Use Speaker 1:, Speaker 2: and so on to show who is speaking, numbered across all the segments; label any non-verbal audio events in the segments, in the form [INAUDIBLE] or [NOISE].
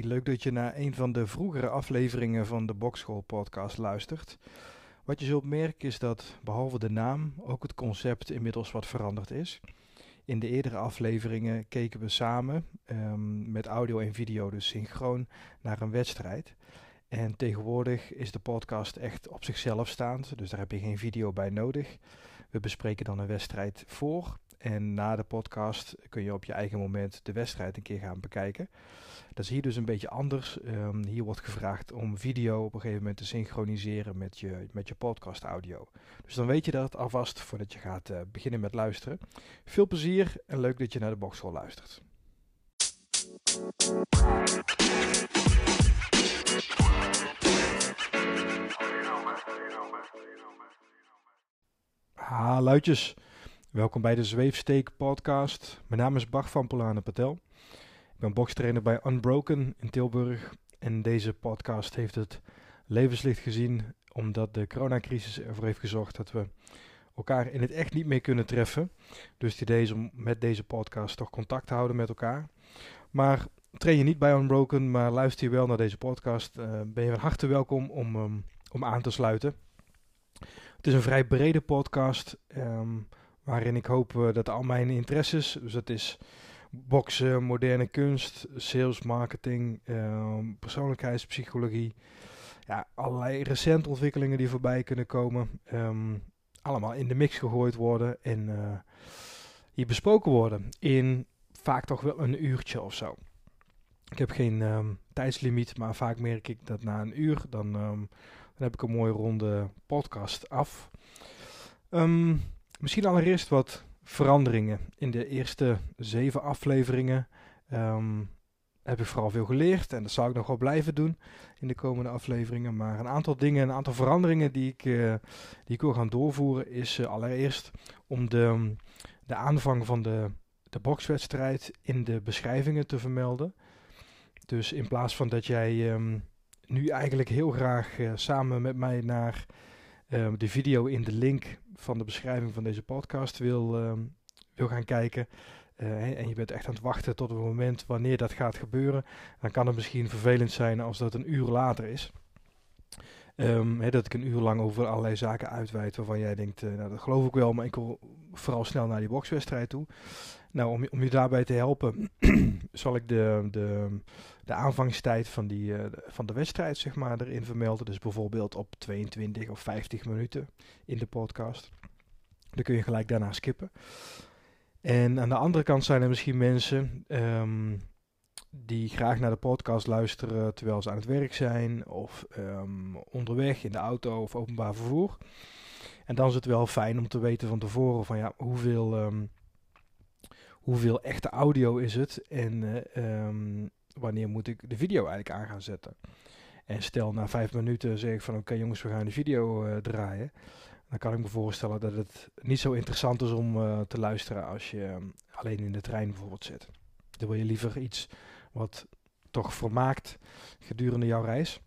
Speaker 1: Leuk dat je naar een van de vroegere afleveringen van de Bokschool podcast luistert. Wat je zult merken is dat behalve de naam ook het concept inmiddels wat veranderd is. In de eerdere afleveringen keken we samen um, met audio en video, dus synchroon, naar een wedstrijd. En tegenwoordig is de podcast echt op zichzelf staand, dus daar heb je geen video bij nodig. We bespreken dan een wedstrijd voor en na de podcast kun je op je eigen moment de wedstrijd een keer gaan bekijken. Dat is hier dus een beetje anders. Um, hier wordt gevraagd om video op een gegeven moment te synchroniseren met je, met je podcast audio. Dus dan weet je dat alvast voordat je gaat uh, beginnen met luisteren. Veel plezier en leuk dat je naar de boxschool luistert. Ha, luidjes. Welkom bij de Zweefsteek podcast. Mijn naam is Bart van Polane Patel. Ik ben bokstrainer bij Unbroken in Tilburg. En deze podcast heeft het levenslicht gezien omdat de coronacrisis ervoor heeft gezorgd dat we elkaar in het echt niet meer kunnen treffen. Dus het idee is om met deze podcast toch contact te houden met elkaar. Maar train je niet bij Unbroken, maar luister je wel naar deze podcast, uh, ben je van harte welkom om, um, om aan te sluiten. Het is een vrij brede podcast. Um, waarin ik hoop uh, dat al mijn interesses, dus dat is boksen, moderne kunst, sales, marketing, uh, persoonlijkheidspsychologie, ja, allerlei recente ontwikkelingen die voorbij kunnen komen, um, allemaal in de mix gegooid worden en uh, hier besproken worden in vaak toch wel een uurtje of zo. Ik heb geen um, tijdslimiet, maar vaak merk ik dat na een uur, dan, dan heb ik een mooie ronde podcast af. Um, Misschien allereerst wat veranderingen. In de eerste zeven afleveringen um, heb ik vooral veel geleerd en dat zal ik nog wel blijven doen in de komende afleveringen. Maar een aantal dingen, een aantal veranderingen die ik, uh, die ik wil gaan doorvoeren is uh, allereerst om de, de aanvang van de, de bokswedstrijd in de beschrijvingen te vermelden. Dus in plaats van dat jij um, nu eigenlijk heel graag uh, samen met mij naar um, de video in de link van de beschrijving van deze podcast wil, um, wil gaan kijken. Uh, en je bent echt aan het wachten tot het moment wanneer dat gaat gebeuren. Dan kan het misschien vervelend zijn als dat een uur later is. He, dat ik een uur lang over allerlei zaken uitweid waarvan jij denkt, uh, nou dat geloof ik wel, maar ik wil vooral snel naar die bokswedstrijd toe. Nou, om, om je daarbij te helpen, [CLEARS THROAT] zal ik de, de, de aanvangstijd van, die, uh, van de wedstrijd zeg maar, erin vermelden. Dus bijvoorbeeld op 22 of 50 minuten in de podcast. Dan kun je gelijk daarna skippen. En aan de andere kant zijn er misschien mensen um, die graag naar de podcast luisteren terwijl ze aan het werk zijn, of um, onderweg in de auto of openbaar vervoer. En dan is het wel fijn om te weten van tevoren van ja, hoeveel, um, hoeveel echte audio is het en uh, um, wanneer moet ik de video eigenlijk aan gaan zetten. En stel na vijf minuten zeg ik van oké jongens, we gaan de video uh, draaien. Dan kan ik me voorstellen dat het niet zo interessant is om uh, te luisteren als je alleen in de trein bijvoorbeeld zit. Dan wil je liever iets wat toch vermaakt gedurende jouw reis.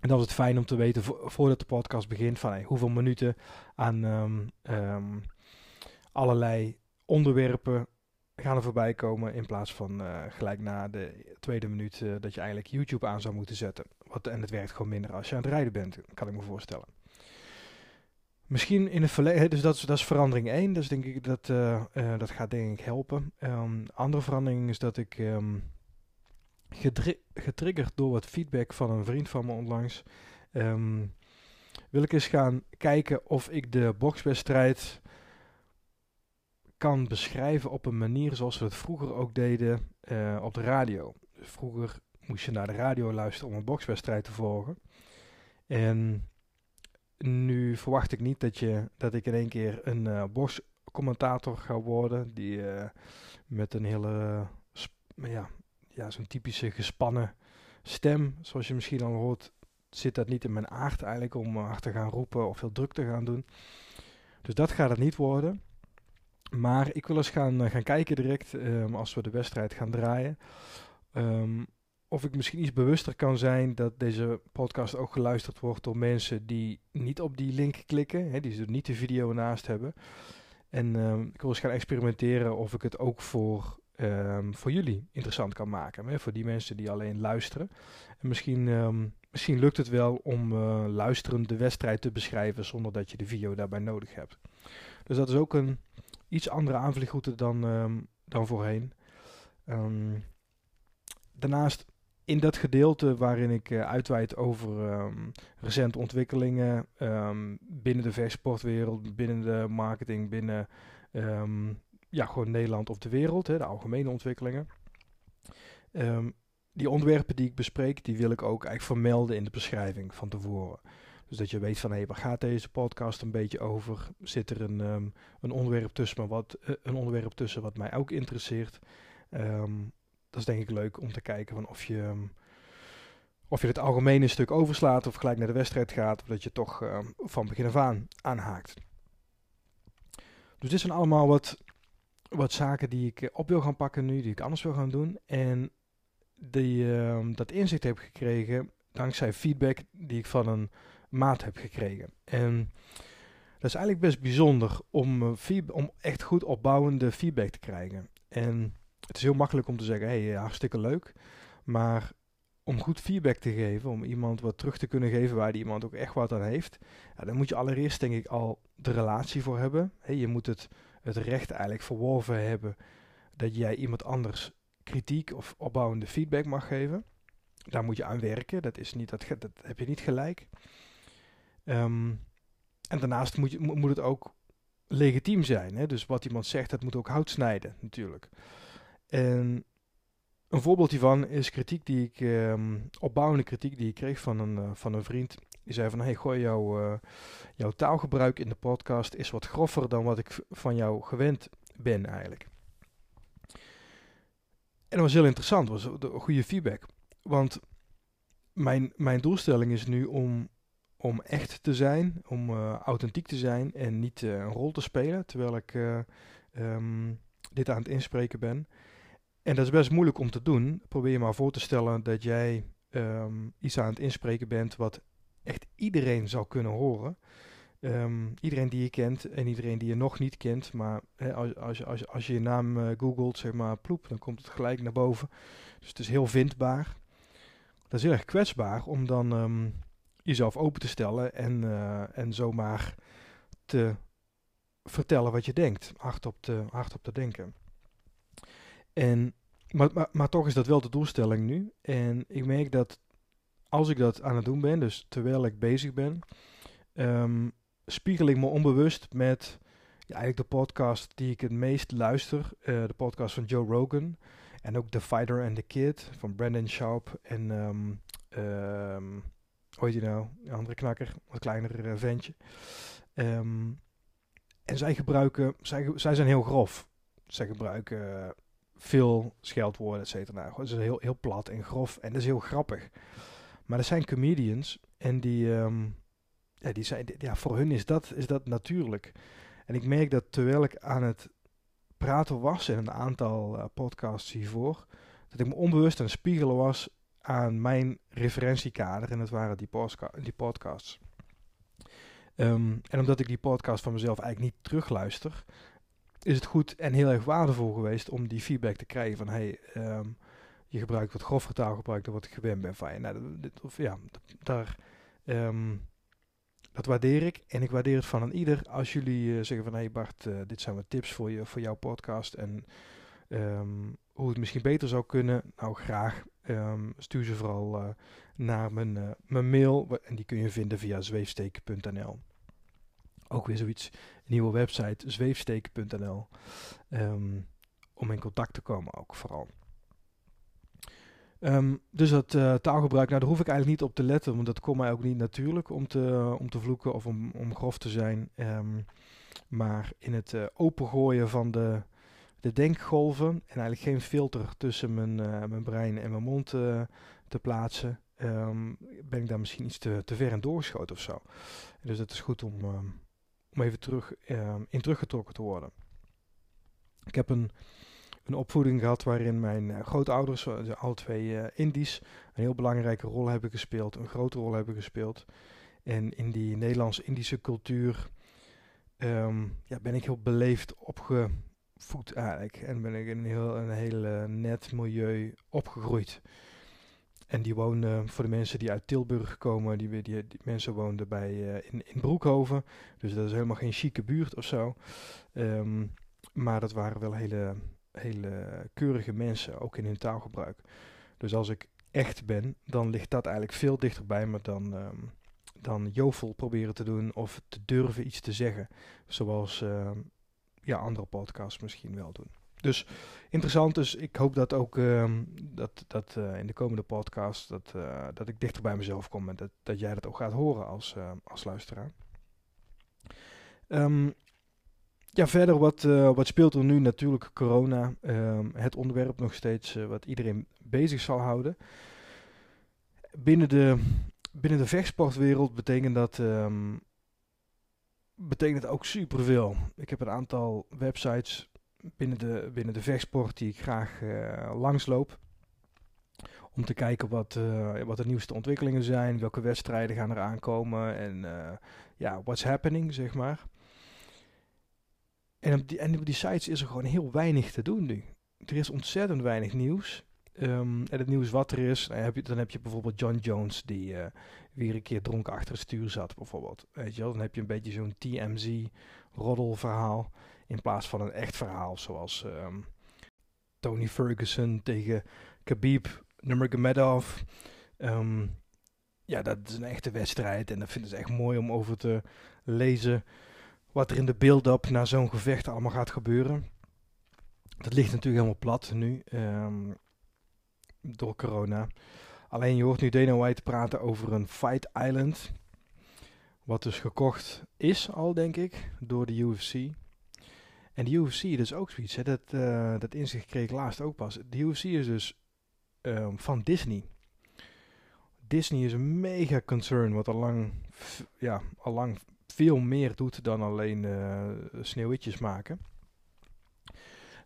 Speaker 1: En dan is het fijn om te weten vo voordat de podcast begint van hoeveel minuten aan um, um, allerlei onderwerpen gaan er voorbij komen in plaats van uh, gelijk na de tweede minuut uh, dat je eigenlijk YouTube aan zou moeten zetten. Wat, en het werkt gewoon minder als je aan het rijden bent, kan ik me voorstellen. Misschien in het verleden, dus dat is, dat is verandering 1, dus denk ik dat, uh, dat gaat denk ik helpen. Um, andere verandering is dat ik getriggerd door wat feedback van een vriend van me onlangs, um, wil ik eens gaan kijken of ik de bokswedstrijd kan beschrijven op een manier zoals we het vroeger ook deden uh, op de radio. Vroeger moest je naar de radio luisteren om een bokswedstrijd te volgen. En nu verwacht ik niet dat, je, dat ik in één keer een uh, bokscommentator ga worden die uh, met een hele ja, ja, zo'n typische gespannen stem, zoals je misschien al hoort, zit dat niet in mijn aard eigenlijk om hard te gaan roepen of veel druk te gaan doen. Dus dat gaat het niet worden. Maar ik wil eens gaan, uh, gaan kijken direct, um, als we de wedstrijd gaan draaien, um, of ik misschien iets bewuster kan zijn dat deze podcast ook geluisterd wordt door mensen die niet op die link klikken, hè, die niet de video naast hebben. En um, ik wil eens gaan experimenteren of ik het ook voor ehm, voor jullie interessant kan maken. Hè? Voor die mensen die alleen luisteren. En misschien, ehm, misschien lukt het wel om uh, luisterend de wedstrijd te beschrijven zonder dat je de video daarbij nodig hebt. Dus dat is ook een iets andere aanvliegroute dan, ehm, dan voorheen. daarnaast in dat gedeelte waarin ik uh, uitweid over recente ontwikkelingen binnen de vechtsportwereld, binnen de marketing, binnen ja, gewoon Nederland of de wereld, hè, de algemene ontwikkelingen. die onderwerpen die ik bespreek, die wil ik ook eigenlijk vermelden in de beschrijving van tevoren. Dus dat je weet van, hé, hey, waar gaat deze podcast een beetje over? Zit er een, een, onderwerp tussen, wat, uh, een onderwerp tussen wat mij ook interesseert? dat is denk ik leuk om te kijken van of je, ehm, of je het algemene stuk overslaat of gelijk naar de wedstrijd gaat, of dat je toch van begin af aan aanhaakt. Dus dit zijn allemaal wat, wat zaken die ik eh, op wil gaan pakken nu, die ik anders wil gaan doen. En die, uh, dat inzicht heb gekregen dankzij feedback die ik van een maat heb gekregen. En dat is eigenlijk best bijzonder om, uh, om echt goed opbouwende feedback te krijgen. En het is heel makkelijk om te zeggen, hey, eh, hartstikke leuk. Maar om goed feedback te geven, om iemand wat terug te kunnen geven waar die iemand ook echt wat aan heeft, ja, dan moet je allereerst denk ik al de relatie voor hebben. Je moet het, het recht eigenlijk verworven hebben dat jij iemand anders kritiek of opbouwende feedback mag geven. Daar moet je aan werken, dat, is niet, dat, dat heb je niet gelijk. Ehm, en daarnaast moet, je, moet het ook legitiem zijn. Hè? Dus wat iemand zegt, dat moet ook hout snijden natuurlijk. En een voorbeeld hiervan is kritiek die ik, um, opbouwende kritiek die ik kreeg van een, uh, van een vriend. Die zei van, hey, gooi jouw, uh, jouw taalgebruik in de podcast is wat groffer dan wat ik van jou gewend ben eigenlijk. En dat was heel interessant, was goede feedback. Want mijn, mijn doelstelling is nu om, om echt te zijn, om uh, authentiek te zijn en niet een rol te spelen terwijl ik um, dit aan het inspreken ben. En dat is best moeilijk om te doen. Probeer je maar voor te stellen dat jij um, iets aan het inspreken bent wat echt iedereen zou kunnen horen. Um, iedereen die je kent en iedereen die je nog niet kent. Maar hè, als, als, als, als je je naam uh, googelt, zeg maar ploep, dan komt het gelijk naar boven. Dus het is heel vindbaar. Dat is heel erg kwetsbaar om dan um, jezelf open te stellen en, uh, en zomaar te vertellen wat je denkt. Hardop te, hardop te denken. En, maar, maar, maar toch is dat wel de doelstelling nu. En ik merk dat als ik dat aan het doen ben, dus terwijl ik bezig ben, um, spiegel ik me onbewust met ja, eigenlijk de podcast die ik het meest luister. Uh, de podcast van Joe Rogan. En ook The Fighter and the Kid van Brandon Sharp. En um, um, hoe heet je nou? Een andere knakker, wat kleiner uh, ventje. En zij gebruiken, zij, zij zijn heel grof. Zij gebruiken veel scheldwoorden, et cetera. Nou, het is heel, heel plat en grof en dat is heel grappig. Maar er zijn comedians en die, um, ja, die zijn, ja, voor hun is dat, is dat natuurlijk. En ik merk dat terwijl ik aan het praten was in een aantal uh, podcasts hiervoor, dat ik me onbewust aan het spiegelen was aan mijn referentiekader en dat waren die, podcasts. Um, en omdat ik die podcast van mezelf eigenlijk niet terugluister, is het goed en heel erg waardevol geweest om die feedback te krijgen van hey, um, je gebruikt wat grover taalgebruik dan wat ik gewend ben van je. Nou, dit, of, ja, daar, um, dat waardeer ik. En ik waardeer het van een ieder als jullie uh, zeggen van hey Bart, uh, dit zijn wat tips voor, je, voor jouw podcast en um, hoe het misschien beter zou kunnen. Nou, graag stuur ze vooral uh, naar mijn, mijn mail en die kun je vinden via zweefsteken.nl. Ook weer zoiets nieuwe website zweefsteken.nl. Om in contact te komen ook vooral. Um, dus dat uh, taalgebruik, nou daar hoef ik eigenlijk niet op te letten, want dat komt mij ook niet natuurlijk om te, om te vloeken of om, om grof te zijn. Um, maar in het uh, opengooien van de, de denkgolven en eigenlijk geen filter tussen mijn, uh, mijn brein en mijn mond te plaatsen, um, ben ik daar misschien iets te, te ver in doorgeschoten of zo. Dus het is goed om, om even terug, in teruggetrokken te worden. Ik heb een, een opvoeding gehad waarin mijn uh, grootouders, uh, alle twee uh, Indisch, een heel belangrijke rol hebben gespeeld, een grote rol hebben gespeeld. En in die Nederlands-Indische cultuur um, ja, ben ik heel beleefd opge, voet eigenlijk. En ben ik in een heel een heel net milieu opgegroeid. En die woonden, voor de mensen die uit Tilburg komen, die, die, mensen woonden bij, in, in Broekhoven. Dus dat is helemaal geen chique buurt of zo. Um, maar dat waren wel hele, hele keurige mensen, ook in hun taalgebruik. Dus als ik echt ben, dan ligt dat eigenlijk veel dichterbij me dan, um, dan jovel proberen te doen of te durven iets te zeggen. Zoals uh, ja, andere podcasts misschien wel doen. Dus interessant. Dus ik hoop dat ook uh, dat, dat uh, in de komende podcast dat, uh, dat ik dichter bij mezelf kom en dat, dat jij dat ook gaat horen als, als luisteraar. Ja, verder wat, wat speelt er nu? Natuurlijk corona. Um, het onderwerp nog steeds wat iedereen bezig zal houden. Binnen de, binnen de vechtsportwereld betekent dat um, betekent ook superveel. Ik heb een aantal websites binnen de, binnen de vechtsport die ik graag uh, langsloop. Om te kijken wat, wat de nieuwste ontwikkelingen zijn, welke wedstrijden gaan er aankomen en ja, what's happening, zeg maar. En op, die, en op die sites is er gewoon heel weinig te doen nu. Er is ontzettend weinig nieuws. Um, en het nieuws wat er is, dan heb je, dan heb je bijvoorbeeld John Jones die uh, weer een keer dronken achter het stuur zat, bijvoorbeeld. Weet je wel? Dan heb je een beetje zo'n TMZ-roddelverhaal. In plaats van een echt verhaal zoals um, Tony Ferguson tegen Khabib Nurmagomedov. Um, ja, dat is een echte wedstrijd en dat vinden ze echt mooi om over te lezen. Wat er in de build-up naar zo'n gevecht allemaal gaat gebeuren. Dat ligt natuurlijk helemaal plat nu. Um, door corona. Alleen je hoort nu Dana White praten over een Fight Island. Wat dus gekocht is al, denk ik, door de UFC. En de UFC, is ook zoiets, hè, dat, uh, dat inzicht kreeg ik laatst ook pas. De UFC is dus um, van Disney. Disney is een mega concern, wat al lang, ja, al lang veel meer doet dan alleen uh, sneeuwwitjes maken.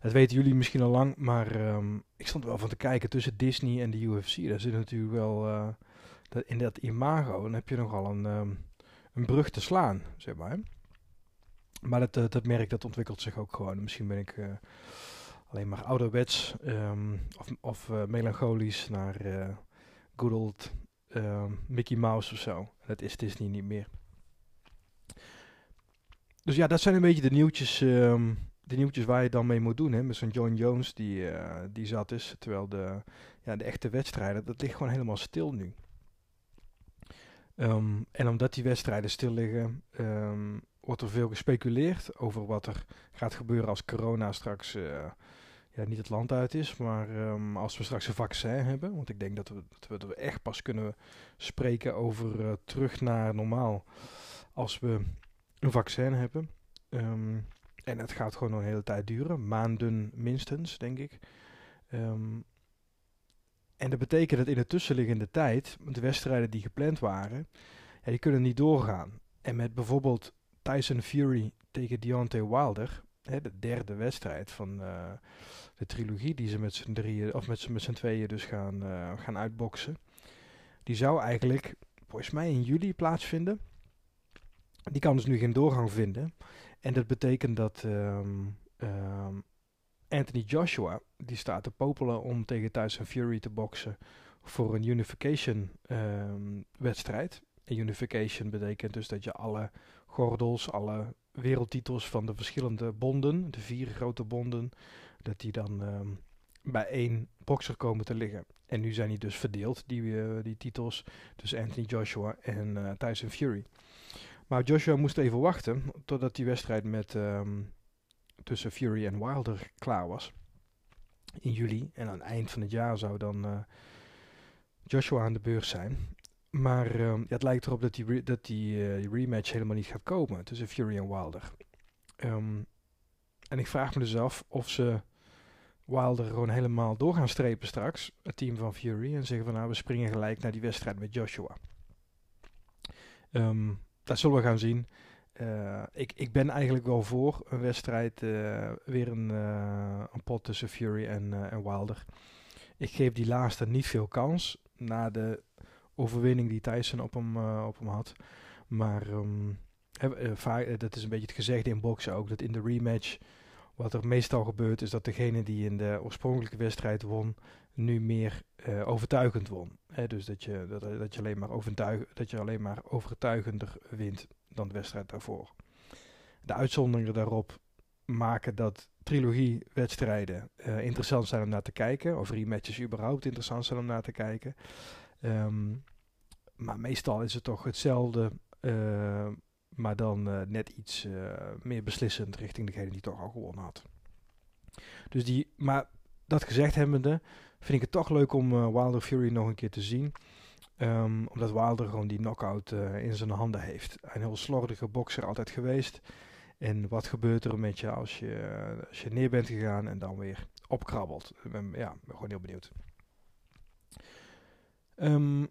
Speaker 1: Dat weten jullie misschien al lang, maar um, ik stond wel van te kijken tussen Disney en de UFC. Daar zit natuurlijk wel, uh, dat, in dat imago, dan heb je nogal een, um, een brug te slaan, zeg maar. Maar dat, uh, dat merk, dat ontwikkelt zich ook gewoon. Misschien ben ik alleen maar ouderwets um, of, of melancholisch naar good old Mickey Mouse of zo. Dat is Disney niet meer. Dus ja, dat zijn een beetje de nieuwtjes, um, de nieuwtjes waar je dan mee moet doen. Hè? Met zo'n John Jones die, die zat is. Terwijl de, ja, de echte wedstrijden, dat ligt gewoon helemaal stil nu. Um, en omdat die wedstrijden stil liggen, um, wordt er veel gespeculeerd over wat er gaat gebeuren als corona straks uh, ja, niet het land uit is. Maar als we straks een vaccin hebben. Want ik denk dat we, dat we echt pas kunnen spreken over uh, terug naar normaal. Als we een vaccin hebben. Um, en het gaat gewoon nog een hele tijd duren. Maanden minstens, denk ik. Um, en dat betekent dat in de tussenliggende tijd, de wedstrijden die gepland waren, ja, die kunnen niet doorgaan. En met bijvoorbeeld Tyson Fury tegen Deontay Wilder, hè, de derde wedstrijd van uh, de trilogie die ze met z'n drieën, of met z'n tweeën dus gaan, uh, gaan uitboksen. Die zou eigenlijk, volgens mij in juli plaatsvinden. Die kan dus nu geen doorgang vinden. En dat betekent dat um, um, Anthony Joshua, die staat te popelen om tegen Tyson Fury te boksen voor een unification um, wedstrijd. En unification betekent dus dat je alle gordels, alle wereldtitels van de verschillende bonden, de vier grote bonden, dat die dan bij één bokser komen te liggen. En nu zijn die dus verdeeld, die, uh, die titels, tussen Anthony Joshua en uh, Tyson Fury. Maar Joshua moest even wachten totdat die wedstrijd met, um, tussen Fury en Wilder klaar was. In juli. En aan het eind van het jaar zou dan uh, Joshua aan de beurs zijn. Maar um, ja, het lijkt erop dat die, dat die uh, rematch helemaal niet gaat komen tussen Fury en Wilder. Um, en ik vraag me dus af of ze Wilder gewoon helemaal door gaan strepen straks, het team van Fury, en zeggen van nou we springen gelijk naar die wedstrijd met Joshua. Um, dat zullen we gaan zien. Uh, ik, ik ben eigenlijk wel voor een wedstrijd, uh, weer een, uh, een pot tussen Fury en, en Wilder. Ik geef die laatste niet veel kans na de overwinning die Tyson op hem, op hem had. Maar uh, dat is een beetje het gezegde in boksen ook. Dat in de rematch wat er meestal gebeurt is dat degene die in de oorspronkelijke wedstrijd won, nu meer uh, overtuigend won. Dus dat je, dat, dat, je alleen maar overtuig, dat je alleen maar overtuigender wint dan de wedstrijd daarvoor. De uitzonderingen daarop maken dat trilogie-wedstrijden uh, interessant zijn om naar te kijken. Of rematches überhaupt interessant zijn om naar te kijken. Um, maar meestal is het toch hetzelfde, maar dan net iets meer beslissend richting degene die toch al gewonnen had. Dus die, maar dat gezegd hebbende, vind ik het toch leuk om Wilder Fury nog een keer te zien. Um, omdat Wilder gewoon die knockout in zijn handen heeft. Een heel slordige bokser altijd geweest. En wat gebeurt er met je als je, als je neer bent gegaan en dan weer opkrabbelt? Ja, ben gewoon heel benieuwd. Um,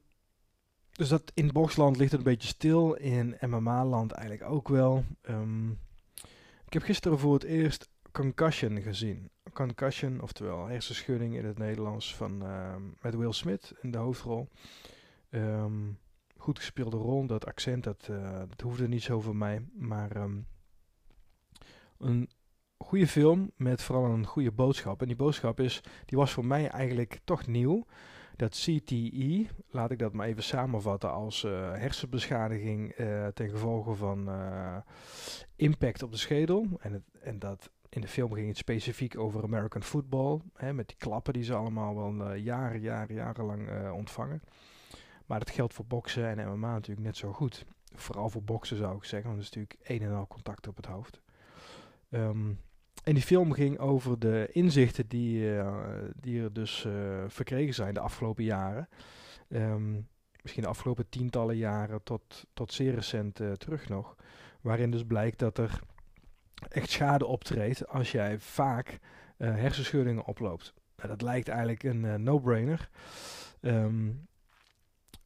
Speaker 1: dus dat in boxland ligt het een beetje stil. In MMA-land eigenlijk ook wel. Um, ik heb gisteren voor het eerst Concussion gezien. Concussion, oftewel hersenschudding in het Nederlands, van, um, met Will Smith in de hoofdrol. Um, goed gespeelde rol, dat accent, dat, uh, dat hoefde niet zo voor mij. Maar een goede film met vooral een goede boodschap. En die boodschap is, die was voor mij eigenlijk toch nieuw. Dat CTE, laat ik dat maar even samenvatten als uh, hersenbeschadiging uh, ten gevolge van impact op de schedel. En, het, en dat in de film ging het specifiek over American football, hè, met die klappen die ze allemaal wel jaren, jaren, jarenlang ontvangen. Maar dat geldt voor boksen en MMA natuurlijk net zo goed. Vooral voor boksen zou ik zeggen, want het is natuurlijk een en al contact op het hoofd. Um, en die film ging over de inzichten die, uh, die er dus verkregen zijn de afgelopen jaren. Um, misschien de afgelopen tientallen jaren tot, tot zeer recent terug nog. Waarin dus blijkt dat er echt schade optreedt als jij vaak hersenschuddingen oploopt. Nou, dat lijkt eigenlijk een no-brainer. Um,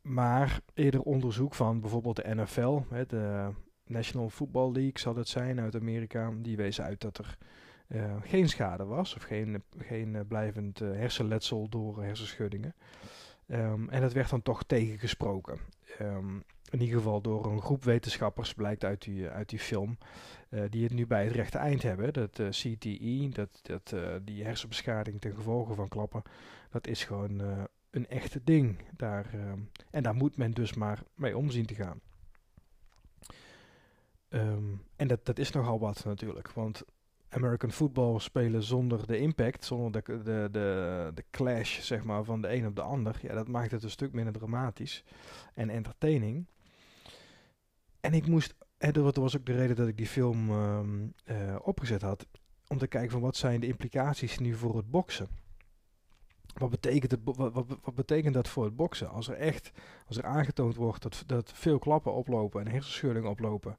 Speaker 1: maar eerder onderzoek van bijvoorbeeld de NFL, hè, de National Football League zal het zijn uit Amerika, die wees uit dat er uh, geen schade was of geen, geen uh, blijvend uh, hersenletsel door hersenschuddingen. Um, en dat werd dan toch tegengesproken. Um, in ieder geval door een groep wetenschappers, blijkt uit die, uit die film, die het nu bij het rechte eind hebben. Dat CTE, dat, dat, die hersenbeschadiging ten gevolge van klappen, dat is gewoon een echte ding. Daar, um, en daar moet men dus maar mee omzien te gaan. Um, en dat, dat is nogal wat natuurlijk. Want American football spelen zonder de impact, zonder de, de, de, de clash zeg maar, van de een op de ander. Ja, dat maakt het een stuk minder dramatisch en entertaining. En ik moest, en dat was ook de reden dat ik die film um, uh, opgezet had, om te kijken van wat zijn de implicaties nu voor het boksen. Wat betekent, het, wat, wat, betekent dat voor het boksen? Als er echt, als er aangetoond wordt dat, dat veel klappen oplopen en hersenschuddingen oplopen,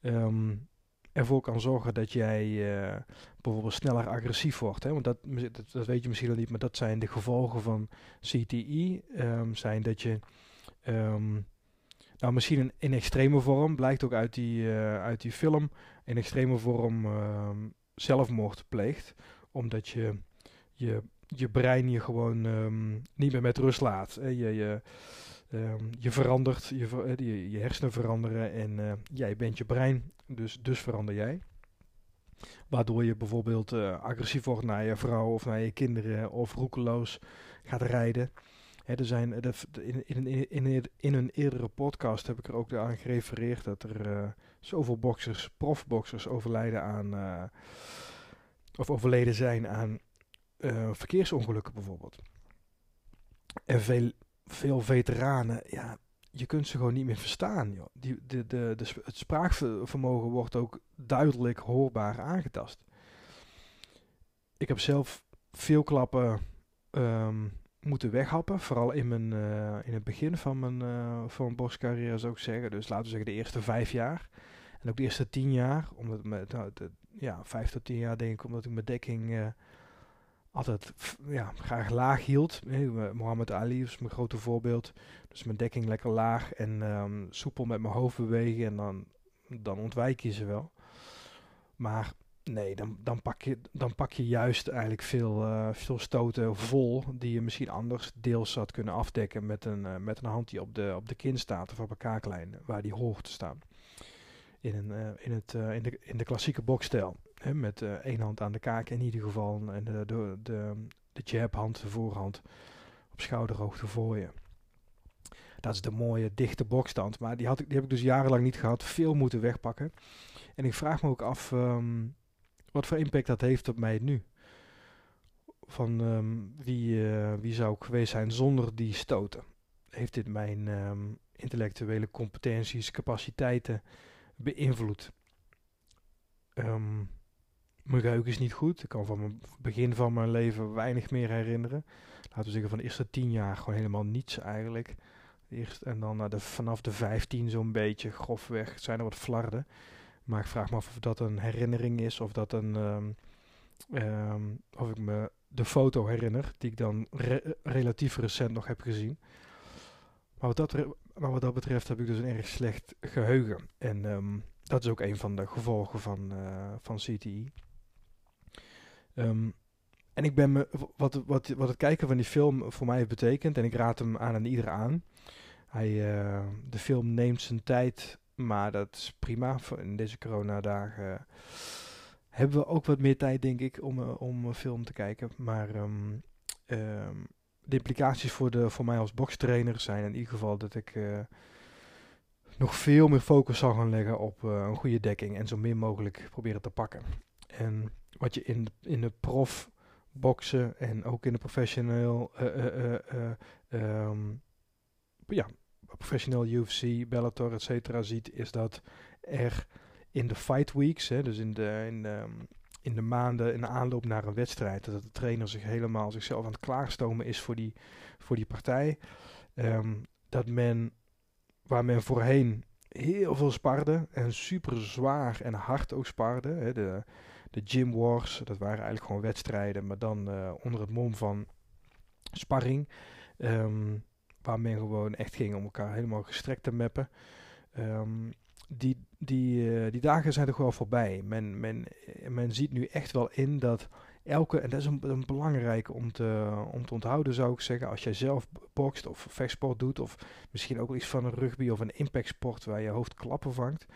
Speaker 1: um, ervoor kan zorgen dat jij uh, bijvoorbeeld sneller agressief wordt. Hè? Want dat, dat, weet je misschien nog niet, maar dat zijn de gevolgen van. Um, ehm, zijn dat je, um, nou misschien in, extreme vorm, blijkt ook uit die, uh, uit die film, in extreme vorm um, zelfmoord pleegt. Omdat je je, je brein je gewoon niet meer met rust laat. Hè? Je, je, Um, je verandert, je, uh, je, hersenen veranderen en uh, jij bent je brein, dus, dus verander jij. Waardoor je bijvoorbeeld uh, agressief wordt naar je vrouw of naar je kinderen of roekeloos gaat rijden. Hè, er zijn, in, in, in, in, een eerdere podcast heb ik er ook aan gerefereerd dat er zoveel boxers, profboxers overlijden aan, of overleden zijn aan verkeersongelukken bijvoorbeeld. En veel veel veteranen, ja, je kunt ze gewoon niet meer verstaan. Joh. Die, de, de, de, het spraakvermogen wordt ook duidelijk hoorbaar aangetast. Ik heb zelf veel klappen um, moeten weghappen. Vooral in, mijn, uh, in het begin van mijn, uh, van mijn zou ik zeggen. Dus laten we zeggen de eerste vijf jaar. En ook de eerste tien jaar. Omdat met, nou, ja, vijf tot tien jaar denk ik omdat ik mijn dekking... Uh, altijd ja, graag laag hield. Mohammed Ali is mijn grote voorbeeld. Dus mijn dekking lekker laag en um, soepel met mijn hoofd bewegen en dan, dan ontwijk je ze wel. Maar nee, dan, dan, pak, je, dan pak je juist eigenlijk veel, uh, veel stoten vol die je misschien anders deels had kunnen afdekken met een, uh, met een hand die op de, op de kin staat of op een kaaklijn waar die hoort te staan. In, een, in, het, in, de, in de klassieke bokstijl. Met uh, één hand aan de kaak in ieder geval. En de, de, de, de jabhand, de voorhand, op schouderhoogte voor je. Dat is de mooie dichte bokstand. Maar die, had ik, die heb ik dus jarenlang niet gehad. Veel moeten wegpakken. En ik vraag me ook af um, wat voor impact dat heeft op mij nu. Van um, wie, uh, wie zou ik geweest zijn zonder die stoten? Heeft dit mijn um, intellectuele competenties, capaciteiten beïnvloed? Mijn geheugen is niet goed. Ik kan van het begin van mijn leven weinig meer herinneren. Laten we zeggen van de eerste tien jaar gewoon helemaal niets eigenlijk. Eerst, en dan naar de, vanaf de 15 zo'n beetje grofweg zijn er wat flarden. Maar ik vraag me af of dat een herinnering is of dat een. Um, um, of ik me de foto herinner, die ik dan re relatief recent nog heb gezien. Maar wat, dat, maar wat dat betreft heb ik dus een erg slecht geheugen. En um, dat is ook een van de gevolgen van, uh, van CTI. Um, en ik ben me, wat, wat, wat het kijken van die film voor mij heeft betekend, en ik raad hem aan aan ieder aan. Hij, uh, de film neemt zijn tijd, maar dat is prima. In deze coronadagen hebben we ook wat meer tijd, denk ik, om, uh, om film te kijken. Maar um, um, de implicaties voor, de, voor mij als bokstrainer zijn in ieder geval dat ik nog veel meer focus zal gaan leggen op een goede dekking en zo min mogelijk proberen te pakken. En wat je in, in de prof boksen en ook in de professioneel, uh, ja, professioneel UFC, Bellator, et cetera, ziet, is dat er in de fight weeks, hè, dus in de, in, de, in de maanden in de aanloop naar een wedstrijd, dat de trainer zich helemaal zichzelf aan het klaarstomen is voor die, voor die partij, um, dat men, waar men voorheen heel veel sparde en super zwaar en hard ook sparde, hè, de de Gym Wars. Dat waren eigenlijk gewoon wedstrijden, maar dan uh, onder het mom van sparring. Um, waar men gewoon echt ging om elkaar helemaal gestrekt te mappen. Um, die, die, uh, die dagen zijn toch wel voorbij. Men, men, men ziet nu echt wel in dat elke, en dat is een, belangrijke om te, om te onthouden zou ik zeggen, als jij zelf bokst of vechtsport doet, of misschien ook iets van een rugby of een impactsport waar je hoofd klappen vangt.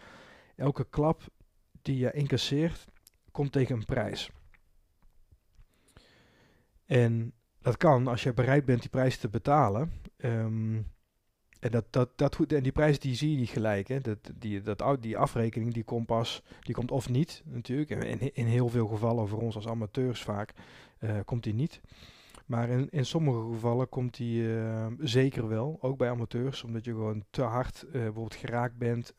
Speaker 1: Elke klap die je incasseert, komt tegen een prijs. En dat kan als je bereid bent die prijs te betalen. Um, en, dat, dat, dat, en die prijs die zie je niet gelijk. Hè. Dat, die, dat, die afrekening die komt pas, die komt of niet natuurlijk. In, in heel veel gevallen voor ons als amateurs vaak uh, komt die niet. Maar in, in sommige gevallen komt die uh, zeker wel, ook bij amateurs, omdat je gewoon te hard uh, bijvoorbeeld geraakt bent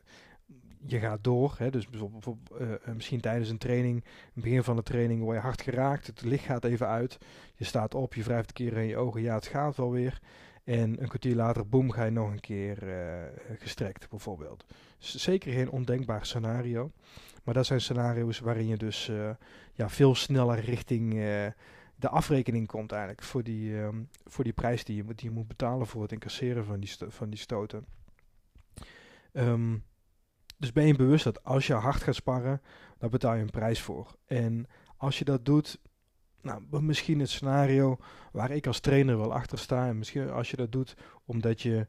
Speaker 1: je gaat door. Hè, dus bijvoorbeeld, uh, misschien tijdens een training, het begin van de training, word je hard geraakt. Het licht gaat even uit. Je staat op, je wrijft een keer in je ogen. Ja, het gaat wel weer. En een kwartier later, boem, ga je nog een keer uh, gestrekt, bijvoorbeeld. zeker geen ondenkbaar scenario. Maar dat zijn scenario's waarin je dus ja, veel sneller richting de afrekening komt eigenlijk. Voor die, um, voor die prijs die je, die je moet betalen voor het incasseren van die, van die stoten. Um, dus ben je bewust dat als je hard gaat sparren, dan betaal je een prijs voor. En als je dat doet, nou, misschien het scenario waar ik als trainer wel achter sta. En misschien als je dat doet omdat je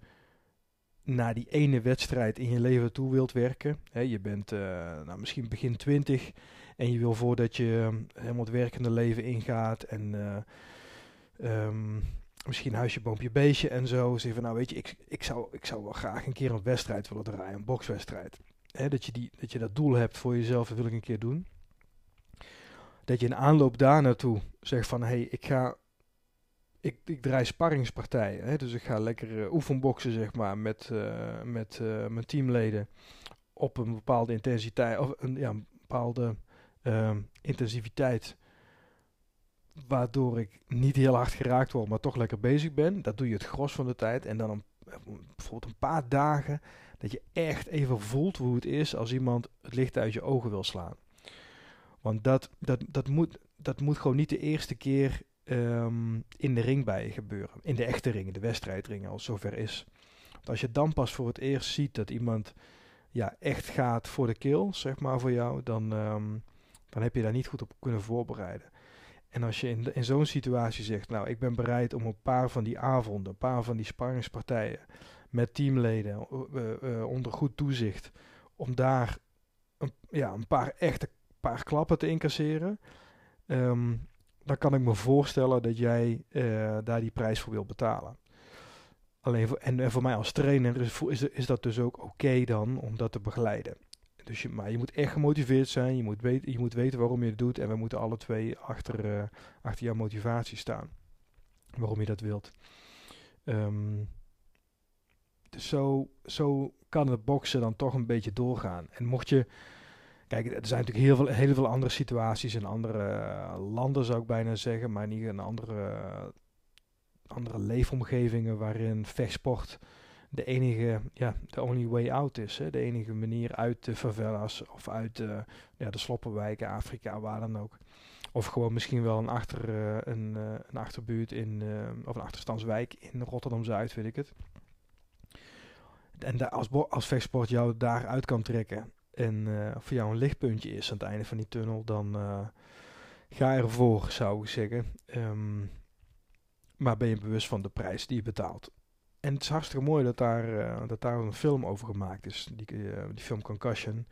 Speaker 1: naar die ene wedstrijd in je leven toe wilt werken. Je bent uh, nou, misschien begin twintig en je wil voordat je uh, helemaal het werkende leven ingaat en uh, um, misschien huisje, boompje, beestje en zo. Zeg van nou weet je, ik, ik, zou, ik zou wel graag een keer een wedstrijd willen draaien, een bokswedstrijd hè, dat, je die, dat je dat doel hebt voor jezelf, dat wil ik een keer doen. Dat je in aanloop daar naartoe zegt van, hé, hey, ik ga, ik, ik draai sparringspartijen. Hè, dus ik ga lekker uh, oefenboksen, zeg maar, met, uh, met uh, mijn teamleden op een bepaalde intensiteit, of een, ja, een bepaalde ehm, intensiviteit waardoor ik niet heel hard geraakt word, maar toch lekker bezig ben. Dat doe je het gros van de tijd. En dan een, bijvoorbeeld een paar dagen dat je echt even voelt hoe het is als iemand het licht uit je ogen wil slaan. Want dat, dat, dat, moet, dat moet gewoon niet de eerste keer um, in de ring bij je gebeuren. In de echte ringen, de wedstrijdringen, als zover is. Want als je dan pas voor het eerst ziet dat iemand ja, echt gaat voor de kill, zeg maar, voor jou, dan, um, dan heb je daar niet goed op kunnen voorbereiden. En als je in, in zo'n situatie zegt, nou, ik ben bereid om een paar van die avonden, een paar van die sparringspartijen, met teamleden uh, uh, onder goed toezicht. Om daar een, ja, een paar echte paar klappen te incasseren, ehm, dan kan ik me voorstellen dat jij eh, daar die prijs voor wil betalen. Alleen voor, en, voor mij als trainer is, is, is dat dus ook oké dan om dat te begeleiden. Dus je, maar je moet echt gemotiveerd zijn, je moet, weten, je moet weten waarom je het doet en we moeten alle twee achter, achter jouw motivatie staan. Waarom je dat wilt. Um, dus zo, zo kan het boksen dan toch een beetje doorgaan. En mocht je. Kijk, er zijn natuurlijk heel veel, heel veel andere situaties in andere uh, landen, zou ik bijna zeggen. Maar niet in andere, uh, andere leefomgevingen waarin vechtsport de enige, ja, de only way out is. Hè? De enige manier uit de favelas of uit de, ja, de sloppenwijken, Afrika, waar dan ook. Of gewoon misschien wel een, achter, uh, een, een achterbuurt in, of een achterstandswijk in Rotterdam-Zuid, weet ik het. En als, als vechtsport jou daaruit kan trekken en voor jou een lichtpuntje is aan het einde van die tunnel, dan ga ervoor, zou ik zeggen. Um, maar ben je bewust van de prijs die je betaalt. En het is hartstikke mooi dat daar, uh, dat daar een film over gemaakt is. Die, uh, die film Concussion.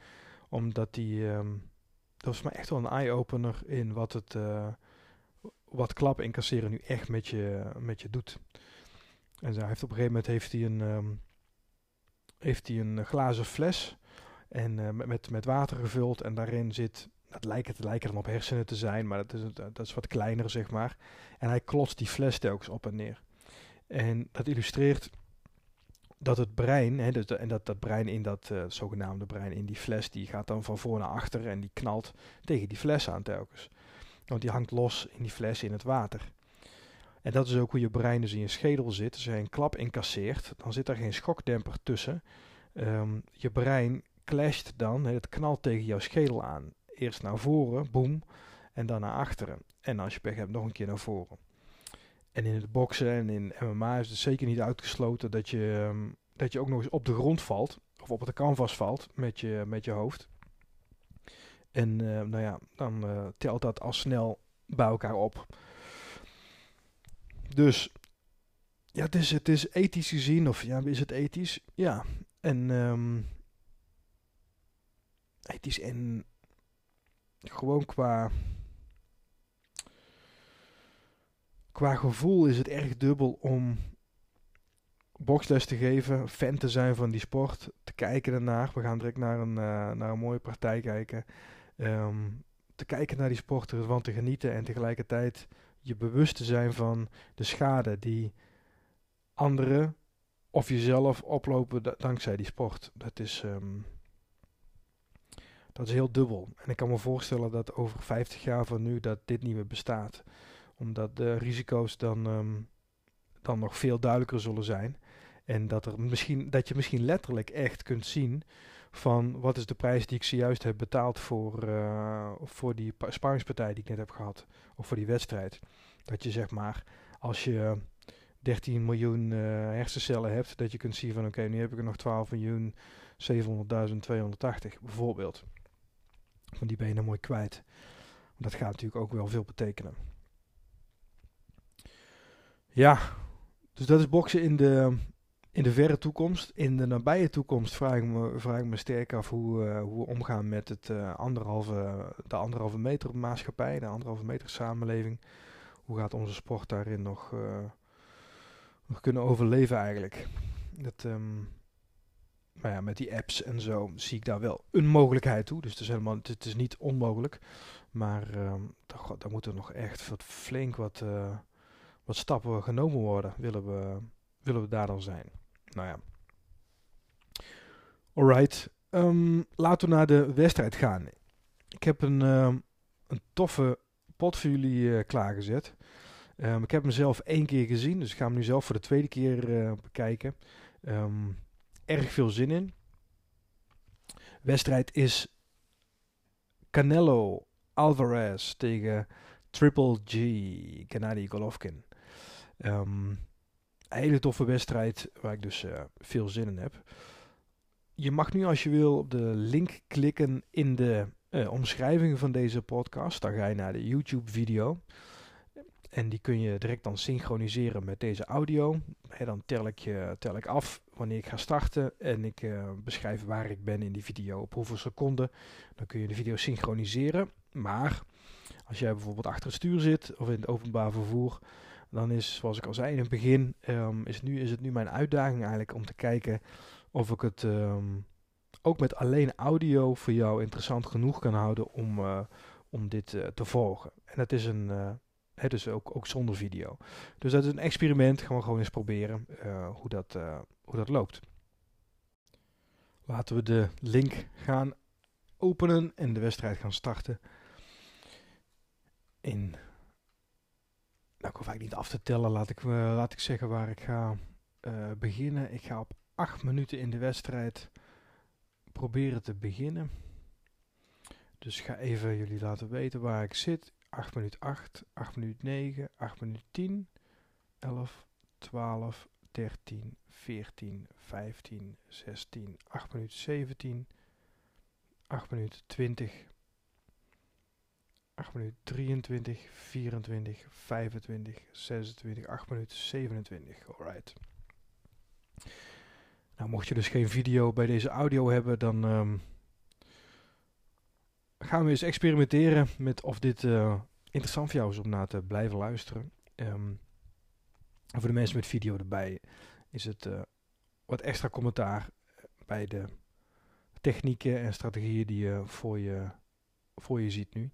Speaker 1: Omdat die. Um, dat was mij echt wel een eye-opener in wat het. Uh, wat klappen incasseren nu echt met je, met je doet. En hij heeft op een gegeven moment heeft hij een. Um, heeft hij een glazen fles. En met, met water gevuld. En daarin zit. Dat lijkt, het lijken dan op hersenen te zijn. Maar dat is, dat is wat kleiner, zeg maar. En hij klotst die fles telkens op en neer. En dat illustreert dat het brein, hè, en dat, dat brein in dat uh, zogenaamde brein in die fles, die gaat dan van voor naar achter en die knalt tegen die fles aan telkens. Want die hangt los in die fles in het water. En dat is ook hoe je brein dus in je schedel zit. Als je een klap incasseert, dan zit er geen schokdemper tussen. Um, je brein clasht dan, het knalt tegen jouw schedel aan. Eerst naar voren, boem, en dan naar achteren. En als je pech hebt, nog een keer naar voren. En in het boksen en in MMA is het zeker niet uitgesloten dat je, um, dat je ook nog eens op de grond valt. Of op de canvas valt met je, met je hoofd. En uh, nou ja, dan uh, telt dat al snel bij elkaar op. Dus ja, het is, het is ethisch gezien, of ja, is het ethisch? Ja. En um, ethisch en gewoon qua qua gevoel is het erg dubbel om boksles te geven, fan te zijn van die sport, te kijken ernaar. We gaan direct naar een, uh, naar een mooie partij kijken. Um, te kijken naar die sport, ervan te genieten en tegelijkertijd je bewust te zijn van de schade die anderen of jezelf oplopen dankzij die sport. Dat is, um, dat is heel dubbel. En ik kan me voorstellen dat over 50 jaar van nu dat dit niet meer bestaat omdat de risico's dan, um, dan nog veel duidelijker zullen zijn. En dat, er misschien, dat je misschien letterlijk echt kunt zien van wat is de prijs die ik zojuist heb betaald voor, uh, voor die sparingspartij die ik net heb gehad. Of voor die wedstrijd. Dat je zeg maar, als je 13 miljoen uh, hersencellen hebt, dat je kunt zien van oké, nu heb ik er nog 12 miljoen 700.280 bijvoorbeeld. Van die ben je mooi kwijt. Dat gaat natuurlijk ook wel veel betekenen. Ja, dus dat is boksen in de, in de verre toekomst. In de nabije toekomst vraag ik me, vraag ik me sterk af hoe, uh, hoe we omgaan met het, uh, anderhalve, de anderhalve meter maatschappij, de anderhalve meter samenleving. Hoe gaat onze sport daarin nog, uh, nog kunnen overleven eigenlijk? Dat, um, maar ja, met die apps en zo zie ik daar wel een mogelijkheid toe. Dus het is, helemaal, het is niet onmogelijk. Maar um, daar, daar moet er nog echt wat, flink wat wat stappen genomen worden, willen we, willen we daar dan zijn. Nou ja. Alright, um, laten we naar de wedstrijd gaan. Ik heb een, um, een toffe pot voor jullie uh, klaargezet. Um, ik heb hem zelf één keer gezien, dus ik ga hem nu zelf voor de tweede keer uh, bekijken. erg veel zin in. Wedstrijd is Canelo Alvarez tegen Triple G, Gennady Golovkin. Um, hele toffe wedstrijd waar ik dus uh, veel zin in heb. Je mag nu als je wil op de link klikken in de uh, omschrijving van deze podcast. Dan ga je naar de YouTube video. En die kun je direct dan synchroniseren met deze audio. dan tel ik, je, tel ik af wanneer ik ga starten en ik uh, beschrijf waar ik ben in die video op hoeveel seconden. Dan kun je de video synchroniseren. Maar als jij bijvoorbeeld achter het stuur zit of in het openbaar vervoer, dan is, zoals ik al zei in het begin, um, is, nu, is het nu mijn uitdaging eigenlijk om te kijken of ik het um, ook met alleen audio voor jou interessant genoeg kan houden om, uh, om dit uh, te volgen. En dat is een, hè, dus ook, ook zonder video. Dus dat is een experiment, gaan we gewoon eens proberen hoe, dat, hoe dat loopt. Laten we de link gaan openen en de wedstrijd gaan starten. In, nou ik hoef eigenlijk niet af te tellen, laat ik, laat ik zeggen waar ik ga beginnen. Ik ga op 8 minuten in de wedstrijd proberen te beginnen. Dus ik ga even jullie laten weten waar ik zit. 8 minuut 8, 8 minuut 9, 8 minuut 10, 11, 12, 13, 14, 15, 16, 8 minuut 17, 8 minuut 20, 8 minuut 23, 24, 25, 26, 8 minuut 27. Alright. Nou, mocht je dus geen video bij deze audio hebben, dan um, gaan we eens experimenteren met of dit uh, interessant voor jou is om naar te blijven luisteren. Um, voor de mensen met video erbij is het uh, wat extra commentaar bij de technieken en strategieën die je voor je, voor je ziet nu.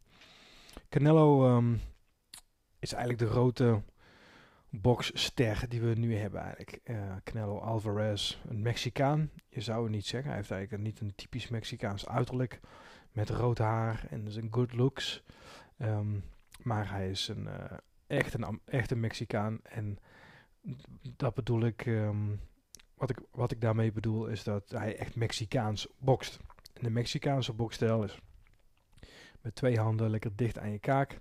Speaker 1: Canelo um, is eigenlijk de grote boxster die we nu hebben eigenlijk. Uh, Canelo Alvarez, een Mexicaan. Je zou het niet zeggen. Hij heeft eigenlijk niet een typisch Mexicaans uiterlijk. Met rood haar en zijn good looks. Um, maar hij is een, uh, echt, een, echt een Mexicaan. En dat bedoel ik... Um, wat ik, wat ik daarmee bedoel is dat hij echt Mexicaans bokst. De Mexicaanse bokstijl is met twee handen lekker dicht aan je kaak.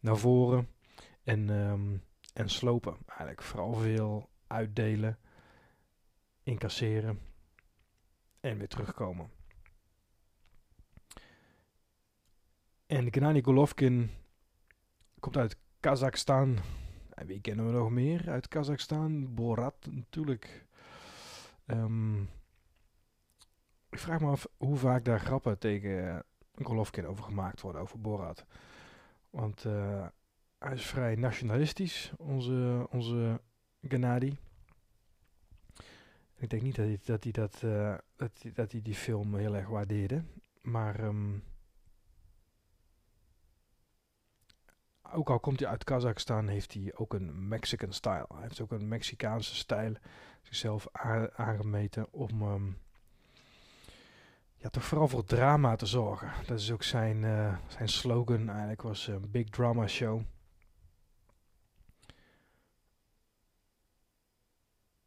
Speaker 1: Naar voren. En um, en slopen. Eigenlijk vooral veel uitdelen, incasseren en weer terugkomen. En Gennady Golovkin komt uit Kazachstan. En wie kennen we nog meer uit Kazachstan? Borat natuurlijk. Um, ik vraag me af hoe vaak daar grappen tegen Golovkin over gemaakt worden, over Borat. Want uh, hij is vrij nationalistisch, onze, onze Gennady. Ik denk niet dat hij dat, dat, uh, dat, hij, dat hij die film heel erg waardeerde. Maar um, ook al komt hij uit Kazachstan, heeft hij ook een Mexican style. Hij heeft ook een Mexicaanse stijl zichzelf aangemeten om um, ja, toch vooral voor drama te zorgen. Dat is ook zijn, uh, zijn slogan eigenlijk, was een Big Drama Show.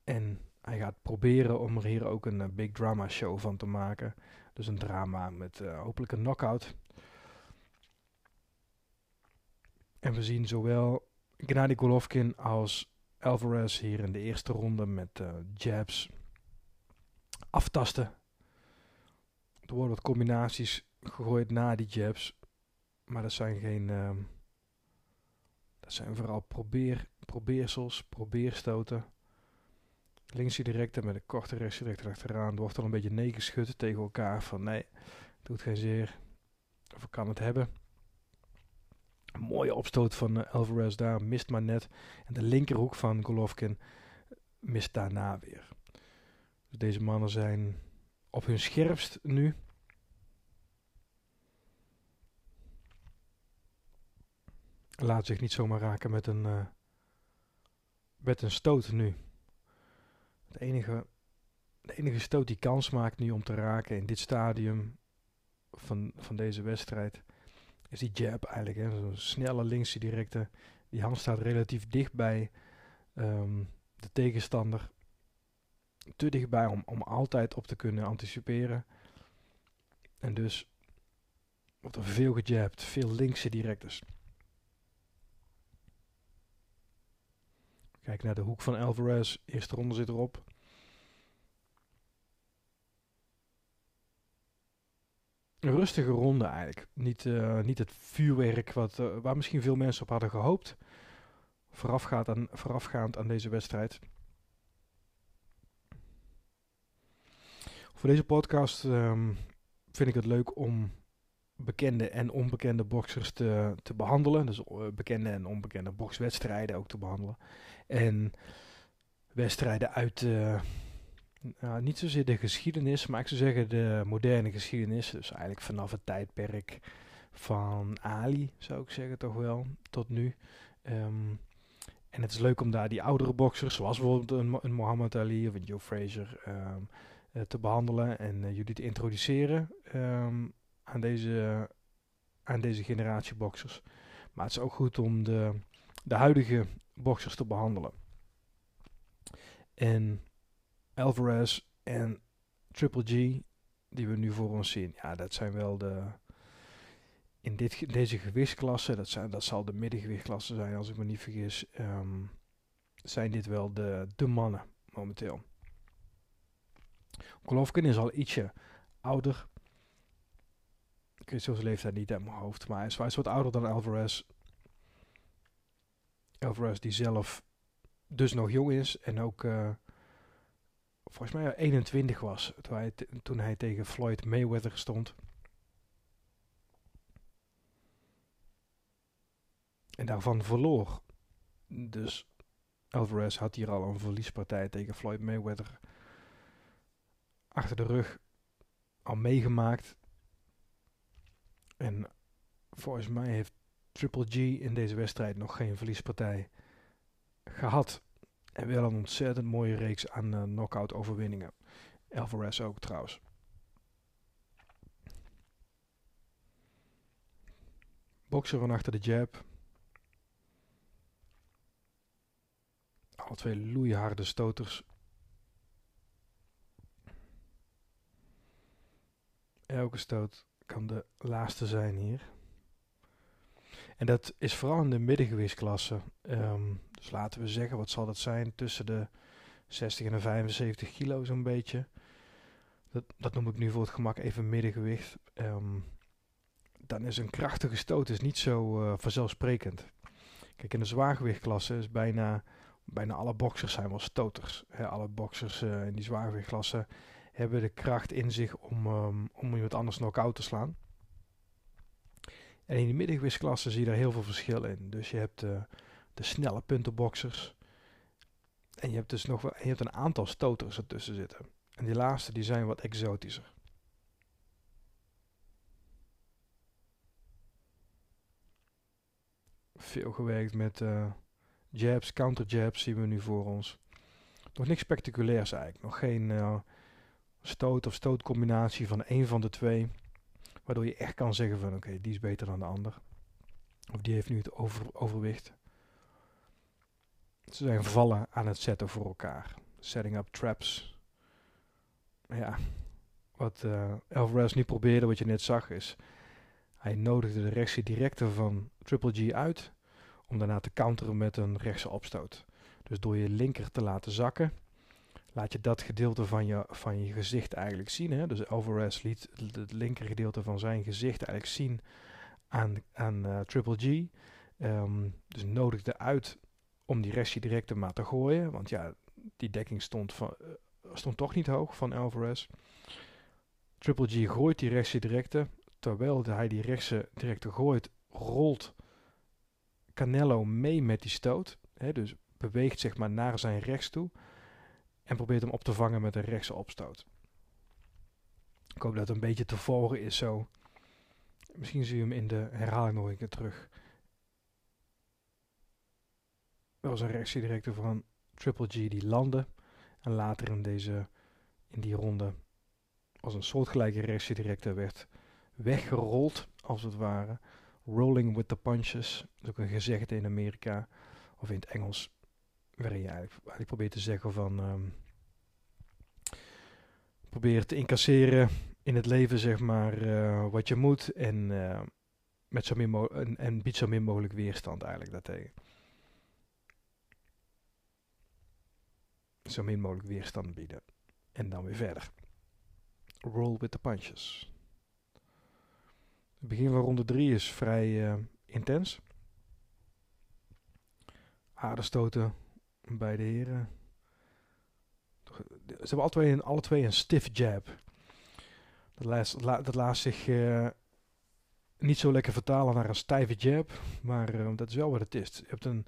Speaker 1: En hij gaat proberen om er hier ook een uh, big drama show van te maken. Dus een drama met uh, hopelijk een knockout. En we zien zowel Gennady Golovkin als Alvarez hier in de eerste ronde met jabs aftasten. Er worden wat combinaties gegooid na die jabs. Maar dat zijn geen... Uh, dat zijn vooral probeer, probeersels, probeerstoten. Linkse directe met een korte rechtse direct achteraan. Er wordt al een beetje nee geschud tegen elkaar van nee, doet geen zeer. Of ik kan het hebben. Mooie opstoot van uh, Alvarez daar, mist maar net. En de linkerhoek van Golovkin mist daarna weer. Dus deze mannen zijn op hun scherpst nu. Laat zich niet zomaar raken met een, uh, met een stoot nu. De enige, de enige stoot die kans maakt nu om te raken in dit stadium van, van deze wedstrijd is die jab eigenlijk. Zo'n snelle linkse directe. Die hand staat relatief dicht bij um, de tegenstander. Te dichtbij om, om altijd op te kunnen anticiperen. En dus wordt er veel gejabbed, veel linkse directes. Kijk naar de hoek van Alvarez. Eerste ronde zit erop. Een rustige ronde eigenlijk. Niet, uh, niet het vuurwerk wat, uh, waar misschien veel mensen op hadden gehoopt. Aan, voorafgaand aan deze wedstrijd. Voor deze podcast ehm, vind ik het leuk om bekende en onbekende boxers te, te behandelen. Dus uh, bekende en onbekende boxwedstrijden ook te behandelen. En wedstrijden uit, uh, nou, niet zozeer de geschiedenis, maar ik zou zeggen de moderne geschiedenis. Dus eigenlijk vanaf het tijdperk van Ali, zou ik zeggen toch wel, tot nu. Um, en het is leuk om daar die oudere boxers, zoals bijvoorbeeld een, een Muhammad Ali of een Joe Frazier, uh, te behandelen en uh, jullie te introduceren um, aan, deze, aan deze generatie boxers. Maar het is ook goed om de, de huidige boxers te behandelen. En Alvarez en Triple G, die we nu voor ons zien, ja, dat zijn wel de. In dit, deze gewichtsklasse, dat, zijn, dat zal de middengewichtklasse zijn als ik me niet vergis, um, zijn dit wel de, de mannen momenteel. Golovkin is al ietsje ouder. Ik weet zijn leeftijd niet uit mijn hoofd, maar hij is, is wat ouder dan Alvarez. Alvarez die zelf dus nog jong is en ook uh, volgens mij 21 was toen hij, toen hij tegen Floyd Mayweather stond. En daarvan verloor. Dus Alvarez had hier al een verliespartij tegen Floyd Mayweather achter de rug al meegemaakt. En volgens mij heeft Triple G in deze wedstrijd nog geen verliespartij gehad. En wel een ontzettend mooie reeks aan uh, knockout overwinningen. Alvarez ook trouwens. Bokser van achter de jab. Alle twee loeiharde stoters. Elke stoot kan de laatste zijn hier. En dat is vooral in de middengewichtsklasse. Um, dus laten we zeggen, wat zal dat zijn? Tussen de 60 en de 75 kilo zo'n beetje. Dat, dat noem ik nu voor het gemak even middengewicht. Um, dan is een krachtige stoot is niet zo uh, vanzelfsprekend. Kijk, in de zwaargewichtklasse is bijna, bijna alle boxers zijn wel stoters. Alle boxers uh, in die zwaargewichtklasse hebben de kracht in zich om, um, om iemand anders knock-out te slaan. En in de middengewichtsklasse zie je daar heel veel verschil in. Dus je hebt uh, de snelle puntenboxers. En je hebt dus nog wel, je hebt een aantal stoters ertussen zitten. En die laatste die zijn wat exotischer. Veel gewerkt met uh, jabs, counter jabs zien we nu voor ons. Nog niks spectaculairs eigenlijk. Nog geen uh, stoot of stootcombinatie van één van de twee. Waardoor je echt kan zeggen van oké, die is beter dan de ander. Of die heeft nu het over, overwicht. Ze zijn vallen aan het zetten voor elkaar. Setting up traps. Ja, wat uh, Alvarez nu probeerde, wat je net zag, is... Hij nodigde de rechtse directe van Triple G uit... om daarna te counteren met een rechtse opstoot. Dus door je linker te laten zakken... laat je dat gedeelte van je, van je gezicht eigenlijk zien. Hè? Dus Alvarez liet het linker gedeelte van zijn gezicht eigenlijk zien aan, aan uh, Triple G... Um, dus nodigde uit om die restje directe maar te gooien. Want ja, die dekking stond, van, uh, stond toch niet hoog van Alvarez. Triple G gooit die rechtse directe. Terwijl hij die rechtse directe gooit, rolt Canelo mee met die stoot. Hè, dus beweegt zeg maar naar zijn rechts toe. En probeert hem op te vangen met een rechtse opstoot. Ik hoop dat het een beetje te volgen is zo. Misschien zie je hem in de herhaling nog een keer terug. Dat was een reactie direct van Triple G die landde. En later in, deze, in die ronde als een soortgelijke reactie direct werd weggerold, als het ware. Rolling with the punches. Dat is ook een gezegde in Amerika. Of in het Engels. Waarin je eigenlijk, probeert te zeggen van... Um, probeer te incasseren in het leven, zeg maar, uh, wat je moet. En, uh, met zo min en, en biedt zo min mogelijk weerstand eigenlijk daartegen. zo min mogelijk weerstand bieden. En dan weer verder. Roll with the punches. Het begin van ronde 3 is vrij uh, intens. Harde stoten bij de heren. Ze hebben alle twee een, alle twee een stiff jab. Dat laat, dat zich uh, niet zo lekker vertalen naar een stijve jab, maar uh, dat is wel wat het is. Je, hebt een,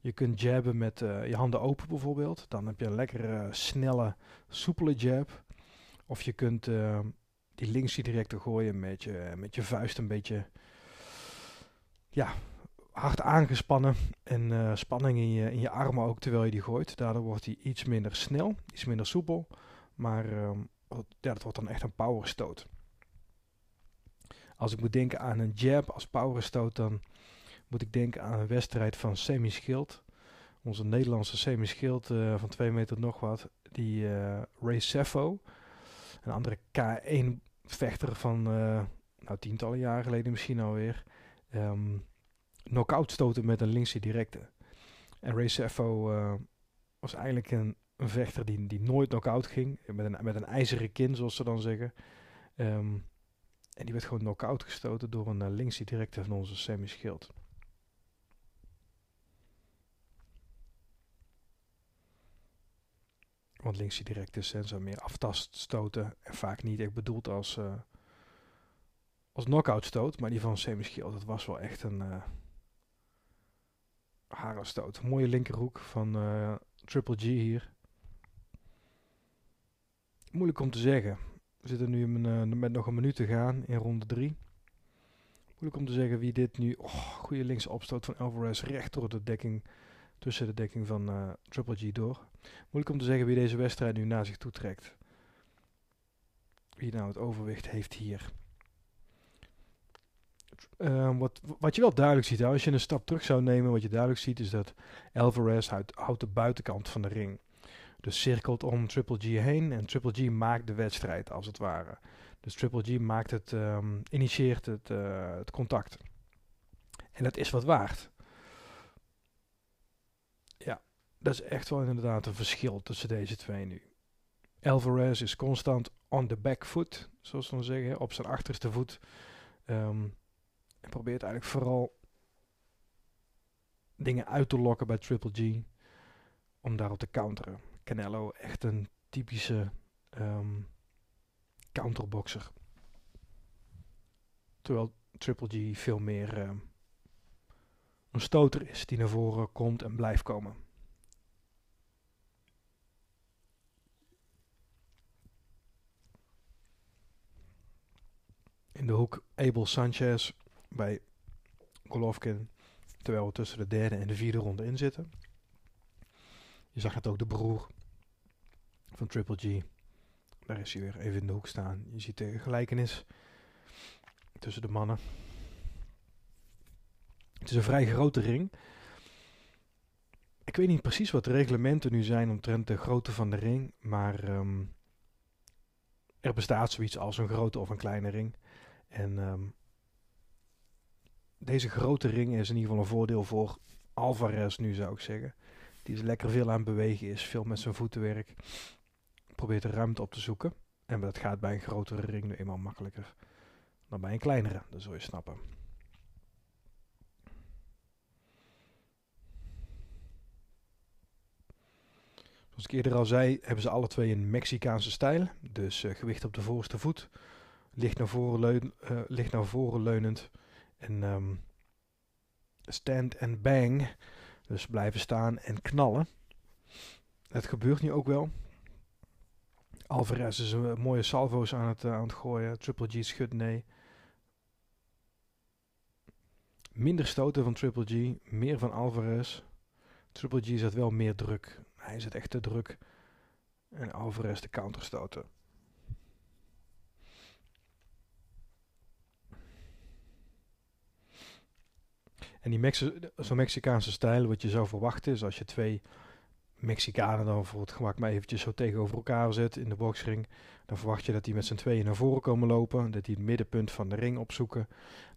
Speaker 1: je kunt jabben met uh, je handen open bijvoorbeeld. Dan heb je een lekkere, snelle, soepele jab. Of je kunt die links direct gooien met je, met je vuist een beetje ja, hard aangespannen. En spanning in je, in je armen ook terwijl je die gooit. Daardoor wordt hij iets minder snel, iets minder soepel. Maar ehm, ja, dat wordt dan echt een powerstoot. Als ik moet denken aan een jab als powerstoot, dan moet ik denken aan een wedstrijd van Semi Schild. Onze Nederlandse Semi Schild uh, van 2 meter nog wat. Die uh, Ray Seffo, een andere K1 vechter van nou, tientallen jaren geleden misschien alweer. Um, knockout stoten met een linkse directe. En Ray Seffo was eigenlijk een een vechter die, die nooit knock-out ging. Met een, met een ijzeren kin, zoals ze dan zeggen. Ehm, en die werd gewoon knock-out gestoten door een uh, linkse directe van onze Sammy Schild. Want linkse directe zijn meer aftaststoten en vaak niet echt bedoeld als, uh, als knockout stoot. Maar die van Sammy Schild, dat was wel echt een harenstoot. Mooie linkerhoek van Triple G hier. Moeilijk om te zeggen. We zitten nu uh, met nog een minuut te gaan in ronde 3. Moeilijk om te zeggen wie dit nu... Oh, goede linkse opstoot van Alvarez recht door de dekking... Tussen de dekking van uh, Triple G door. Moeilijk om te zeggen wie deze wedstrijd nu naar zich toe trekt. Wie nou het overwicht heeft hier. Uh, wat, wat je wel duidelijk ziet, als je een stap terug zou nemen, wat je duidelijk ziet is dat Alvarez houdt, houdt de buitenkant van de ring. Dus cirkelt om Triple G heen en Triple G maakt de wedstrijd als het ware. Dus Triple G maakt het, um, initieert het, uh, het contact. En dat is wat waard. Ja, dat is echt wel inderdaad een verschil tussen deze twee nu. Alvarez is constant on the back foot, zoals we dan zeggen, op zijn achterste voet. Um, en probeert eigenlijk vooral dingen uit te lokken bij Triple G om daarop te counteren. Canelo echt een typische um, counterboxer. Terwijl Triple G veel meer um, een stoter is die naar voren komt en blijft komen. In de hoek Abel Sanchez bij Golovkin. Terwijl we tussen de derde en de vierde ronde in zitten. Je zag het ook de broer van Triple G. Daar is hij weer even in de hoek staan. Je ziet de gelijkenis tussen de mannen. Het is een vrij grote ring. Ik weet niet precies wat de reglementen nu zijn omtrent de grootte van de ring, maar um, er bestaat zoiets als een grote of een kleine ring. En um, deze grote ring is in ieder geval een voordeel voor Alvarez nu zou ik zeggen. Die is lekker veel aan het bewegen is, veel met zijn voetenwerk probeert de ruimte op te zoeken. En dat gaat bij een grotere ring nu eenmaal makkelijker dan bij een kleinere. Dat zul je snappen. Zoals ik eerder al zei, hebben ze alle twee een Mexicaanse stijl. Dus uh, gewicht op de voorste voet. Licht naar voren, leun, uh, licht naar voren leunend. En um, stand and bang. Dus blijven staan en knallen. Het gebeurt nu ook wel. Alvarez is een mooie salvo's aan het, uh, aan het gooien. Triple G schudt nee. Minder stoten van Triple G, meer van Alvarez. Triple G zet wel meer druk. Hij zet echt te druk. En Alvarez de counterstoten. En die Mexi zo'n Mexicaanse stijl, wat je zou verwachten, is als je twee Mexicanen dan voor het gemak maar eventjes zo tegenover elkaar zet in de boxring. Dan verwacht je dat die met z'n tweeën naar voren komen lopen. Dat die het middenpunt van de ring opzoeken.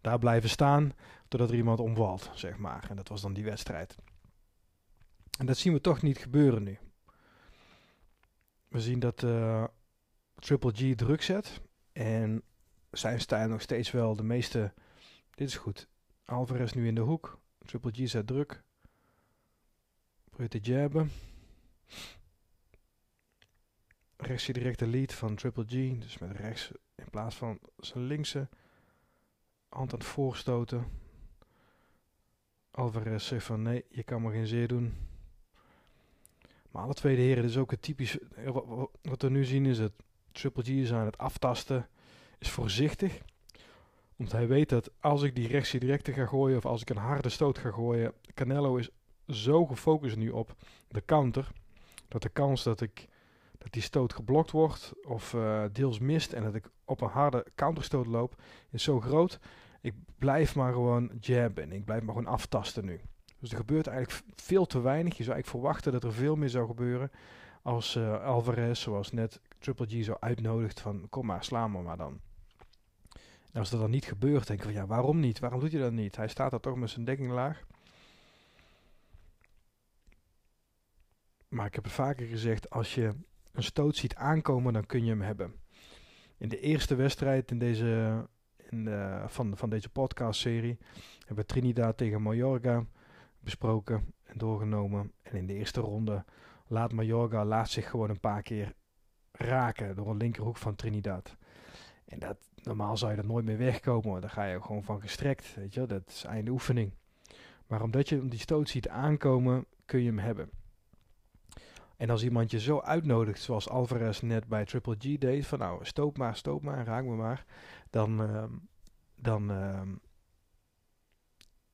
Speaker 1: Daar blijven staan totdat er iemand omvalt, zeg maar. En dat was dan die wedstrijd. En dat zien we toch niet gebeuren nu. We zien dat uh, Triple G druk zet. En zijn stijl nog steeds wel de meeste... Dit is goed. Alvarez nu in de hoek. Triple G zet druk. Probeert te jabben. rechtse directe lead van Triple G. Dus met rechts in plaats van zijn linkse hand aan het voorstoten. Alvarez zegt van nee, je kan me geen zeer doen. Maar alle twee de heren, dus ook het typisch. Wat we nu zien is het Triple G is aan het aftasten. Is voorzichtig. Omdat hij weet dat als ik die rechtse directe ga gooien. Of als ik een harde stoot ga gooien. Canelo is zo gefocust nu op de counter. Dat de kans dat ik dat die stoot geblokt wordt of uh, deels mist en dat ik op een harde counterstoot loop, is zo groot. Ik blijf maar gewoon jabben. Ik blijf maar gewoon aftasten nu. Dus er gebeurt eigenlijk veel te weinig. Je zou eigenlijk verwachten dat er veel meer zou gebeuren als uh, Alvarez, zoals net Triple G zo uitnodigt van kom maar, sla me maar dan. Als dat dan niet gebeurt, denk ik van ja, waarom niet? Waarom doet hij dat niet? Hij staat daar toch met zijn dekking laag. Maar ik heb het vaker gezegd, als je een stoot ziet aankomen, dan kun je hem hebben. In de eerste wedstrijd in deze, in de, van, van deze podcast-serie hebben we Trinidad tegen Mallorca besproken en doorgenomen. En in de eerste ronde laat Mallorca laat zich gewoon een paar keer raken door een linkerhoek van Trinidad. En dat, normaal zou je dat nooit meer wegkomen, daar ga je gewoon van gestrekt, weet je, dat is einde oefening. Maar omdat je die stoot ziet aankomen, kun je hem hebben. En als iemand je zo uitnodigt, zoals Alvarez net bij Triple G deed, van nou, stoop maar, stoop maar, raak me maar, dan, uh, dan uh,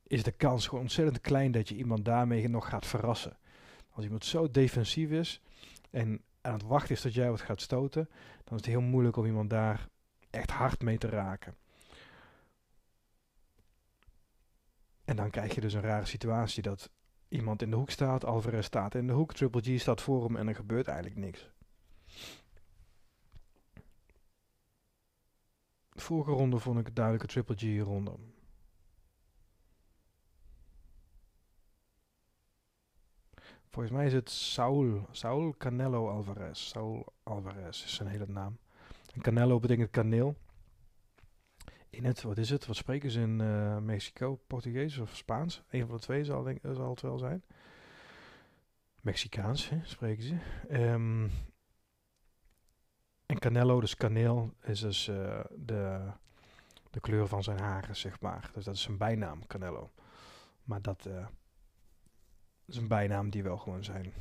Speaker 1: is de kans gewoon ontzettend klein dat je iemand daarmee nog gaat verrassen. Als iemand zo defensief is en aan het wachten is dat jij wat gaat stoten, dan is het heel moeilijk om iemand daar echt hard mee te raken. En dan krijg je dus een rare situatie dat iemand in de hoek staat, Alvarez staat in de hoek, Triple G staat voor hem en er gebeurt eigenlijk niks. De vorige ronde vond ik een duidelijke Triple G ronde. Volgens mij is het Saul, Saul Canelo Alvarez. Saul Alvarez is zijn hele naam. En Canelo betekent kaneel. In het, wat is het? Wat spreken ze in uh, Mexico? Portugees of Spaans? Een van de twee zal, denk, zal het wel zijn. Mexicaans hè, spreken ze. Um, en Canelo, dus kaneel, is dus uh, de, de kleur van zijn haren, zeg maar. Dus dat is zijn bijnaam, Canelo. Maar dat uh, is een bijnaam die wel gewoon zijn,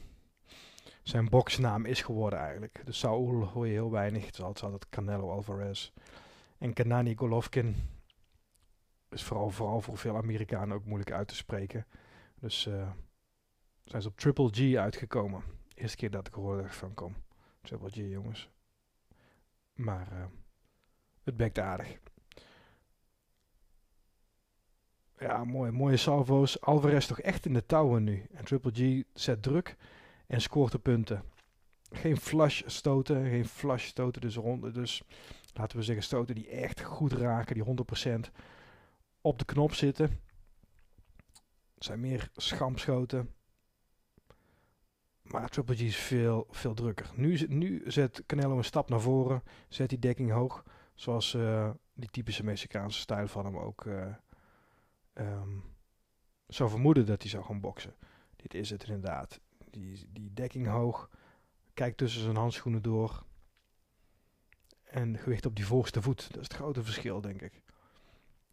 Speaker 1: zijn boxnaam is geworden eigenlijk. Dus Saul hoor je heel weinig. Het is altijd, altijd Canelo Alvarez. En Kanani Golovkin is vooral, vooral voor veel Amerikanen ook moeilijk uit te spreken. Dus uh, zijn ze op Triple G uitgekomen. Eerste keer dat ik hoorde van kom. Triple G jongens. Maar uh, het bekt aardig. Ja, mooi, mooie salvo's. Alvarez toch echt in de touwen nu. En Triple G zet druk en scoort de punten. Geen flush stoten, geen flush stoten dus rond. Dus laten we zeggen, stoten die echt goed raken, die 100% op de knop zitten. Het zijn meer schampschoten. Maar Triple G is veel, veel drukker. Nu, nu zet Canelo een stap naar voren, zet die dekking hoog. Zoals uh, die typische Mexicaanse stijl van hem ook uh, um, zou vermoeden dat hij zou gaan boksen. Dit is het inderdaad. Die, die dekking hoog, kijkt tussen zijn handschoenen door en gewicht op die voorste voet. Dat is het grote verschil, denk ik.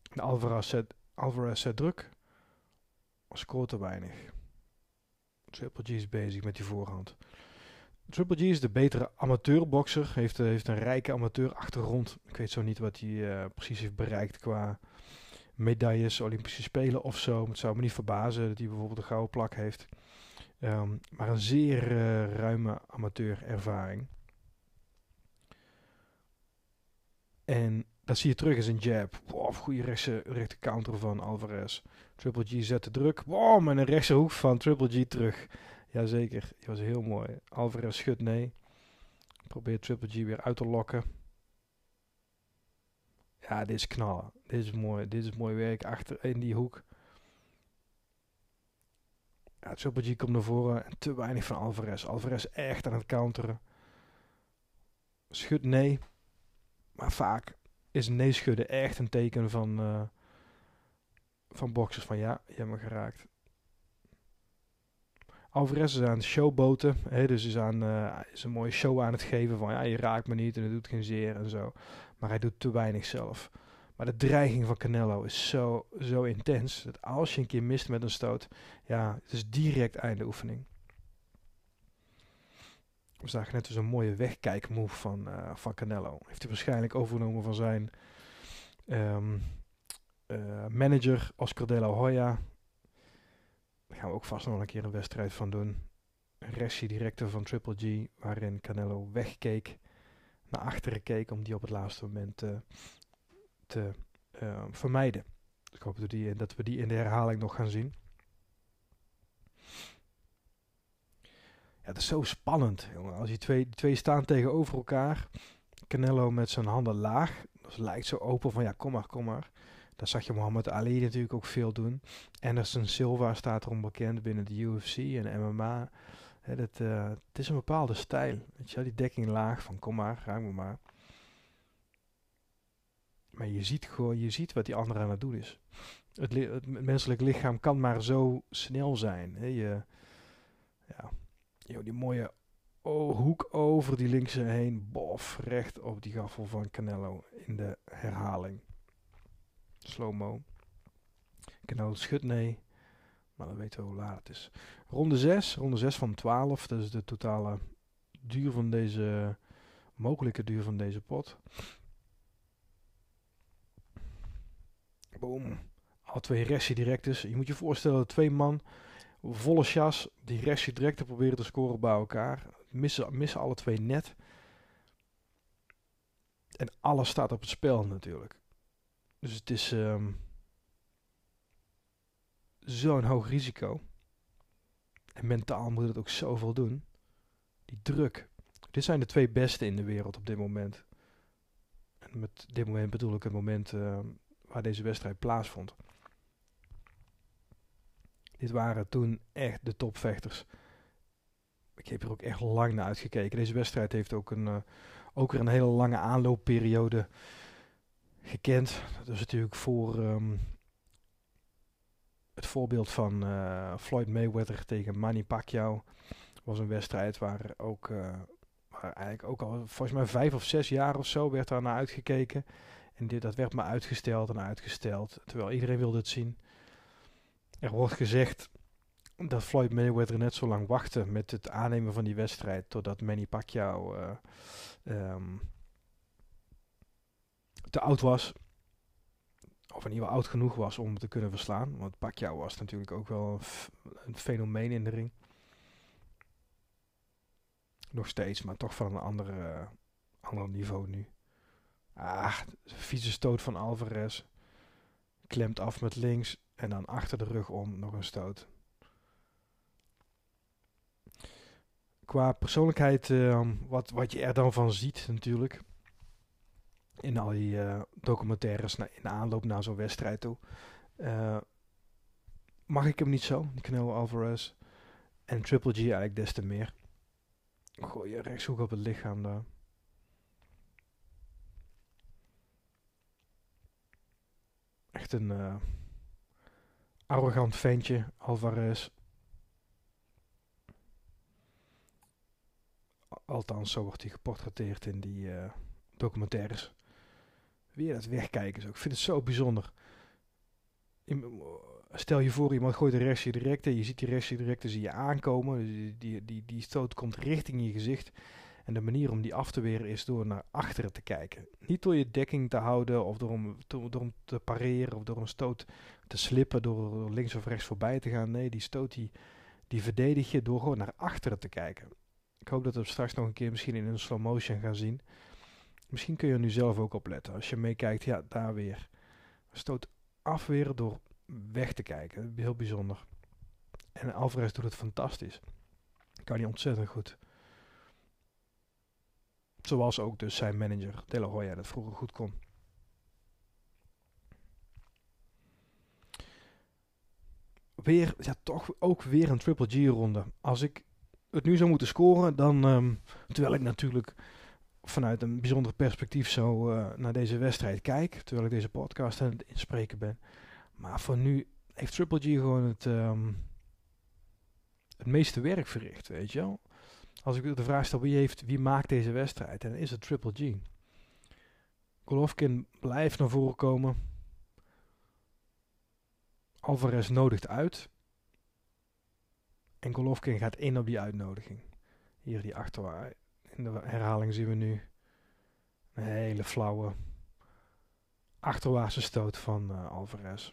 Speaker 1: De Alvarez zet, Alvarez zet druk, scoort te weinig. Triple G is bezig met die voorhand. Triple G is de betere amateurbokser, heeft, uh, heeft een rijke amateurachtergrond. Ik weet zo niet wat hij uh, precies heeft bereikt qua medailles, Olympische Spelen of zo. Het zou me niet verbazen dat hij bijvoorbeeld een gouden plak heeft. Um, maar een zeer uh, ruime amateurervaring. En dat zie je terug in zijn jab. Goede rechte counter van Alvarez. Triple G zet de druk. Wow, een rechtse hoek van Triple G terug. Jazeker, die was heel mooi. Alvarez schudt nee. Probeert Triple G weer uit te lokken. Ja, dit is knallen. Dit is mooi. Dit is mooi werk achter in die hoek. Ja, Triple komt naar voren en te weinig van Alvarez. Alvarez echt aan het counteren. Schud nee. Maar vaak is nee schudden echt een teken van, uh, van boxers van ja, je hebt me geraakt. Alvarez is aan showboten. Hè, dus is, aan, uh, is een mooie show aan het geven van ja, je raakt me niet en het doet geen zeer en zo. Maar hij doet te weinig zelf. Maar de dreiging van Canelo is zo, zo intens. Dat als je een keer mist met een stoot, ja, het is direct einde oefening. We zagen net dus een mooie wegkijkmove van, uh, van Canelo. Heeft hij waarschijnlijk overgenomen van zijn um, uh, manager Oscar de la Hoya. Daar gaan we ook vast nog een keer een wedstrijd van doen. Rectie directe van Triple G, waarin Canelo wegkeek, naar achteren keek om die op het laatste moment uh, uh, vermijden. Ik hoop dat, die, dat we die in de herhaling nog gaan zien. Ja, het is zo spannend, jongen. Als die twee, twee staan tegenover elkaar. Canelo met zijn handen laag. Dat lijkt zo open van ja, kom maar, kom maar. Dat zag je Muhammad Ali natuurlijk ook veel doen. Anderson Silva staat erom bekend binnen de UFC en MMA. Dat, uh, het is een bepaalde stijl. Weet je, die dekking laag van kom maar, ruim me maar. Maar je ziet gewoon, je ziet wat die andere aan het doen is. Het, menselijk lichaam kan maar zo snel zijn. Hè? Je, ja, die mooie hoek over die linkse heen. Bof, recht op die gaffel van Canelo in de herhaling. Slow-mo. Canelo schudt nee. Maar dan weten we hoe laat het is. Ronde 6. Ronde 6 van 12. Dat is de totale duur van deze... Mogelijke duur van deze pot. Boom. Twee restie directes. Je moet je voorstellen, twee man volle chas, die restje direct proberen te scoren bij elkaar. Missen, missen alle twee net. En alles staat op het spel natuurlijk. Dus het is um, zo'n hoog risico. En mentaal moet het ook zoveel doen. Die druk. Dit zijn de twee beste in de wereld op dit moment. En met dit moment bedoel ik het moment uh, waar deze wedstrijd plaatsvond. Dit waren toen echt de topvechters. Ik heb er ook echt lang naar uitgekeken. Deze wedstrijd heeft ook, een, uh, ook weer een hele lange aanloopperiode gekend. Dat is natuurlijk voor um, het voorbeeld van uh, Floyd Mayweather tegen Manny Pacquiao. was een wedstrijd waar ook, uh, waar eigenlijk ook al volgens mij vijf of zes jaar of zo werd daar naar uitgekeken. En dat werd maar uitgesteld en uitgesteld. Terwijl iedereen wilde het zien. Er wordt gezegd dat Floyd Mayweather net zo lang wachtte met het aannemen van die wedstrijd totdat Manny Pacquiao uh, um, te oud was. Of in ieder geval oud genoeg was om te kunnen verslaan. Want Pacquiao was natuurlijk ook wel een, fenomeen in de ring. Nog steeds, maar toch van een andere, uh, ander niveau nu. Ah, vieze stoot van Alvarez. Klemt af met links. En dan achter de rug om nog een stoot. Qua persoonlijkheid, uh, wat, wat je er dan van ziet natuurlijk. In al die uh, documentaires na, in aanloop naar zo'n wedstrijd toe. Uh, mag ik hem niet zo, Canelo Alvarez. En Triple G eigenlijk des te meer. Gooi je rechtshoek op het lichaam daar. Echt een uh, arrogant ventje, Alvarez. Althans, zo wordt hij geportretteerd in die uh, documentaires. Weer dat wegkijken. Zo. Ik vind het zo bijzonder. stel je voor, iemand gooit een restje direct en je ziet die restje direct zie je aankomen. Die, die, die, die stoot komt richting je gezicht. En de manier om die af te weren is door naar achteren te kijken. Niet door je dekking te houden of door hem te pareren of door een stoot te slippen door links of rechts voorbij te gaan. Nee, die stoot die, die verdedig je door gewoon naar achteren te kijken. Ik hoop dat we straks nog een keer misschien in een slow motion gaan zien. Misschien kun je er nu zelf ook op letten. Als je meekijkt, ja, daar weer. Stoot afweren door weg te kijken. Heel bijzonder. En Alvarez doet het fantastisch. Kan hij ontzettend goed. Zoals ook dus zijn manager De La Hoya dat vroeger goed kon. Weer, ja, toch ook weer een Triple G-ronde. Als ik het nu zou moeten scoren, dan, um, terwijl ik natuurlijk vanuit een bijzonder perspectief zo uh, naar deze wedstrijd kijk, terwijl ik deze podcast aan het inspreken ben. Maar voor nu heeft Triple G gewoon het, um, het meeste werk verricht, weet je wel. Als ik de vraag stel wie, heeft, wie maakt deze wedstrijd, dan is het Triple G. Golovkin blijft naar voren komen. Alvarez nodigt uit. En Golovkin gaat in op die uitnodiging. Hier die achterwaar. In de herhaling zien we nu een hele flauwe achterwaartse stoot van uh, Alvarez.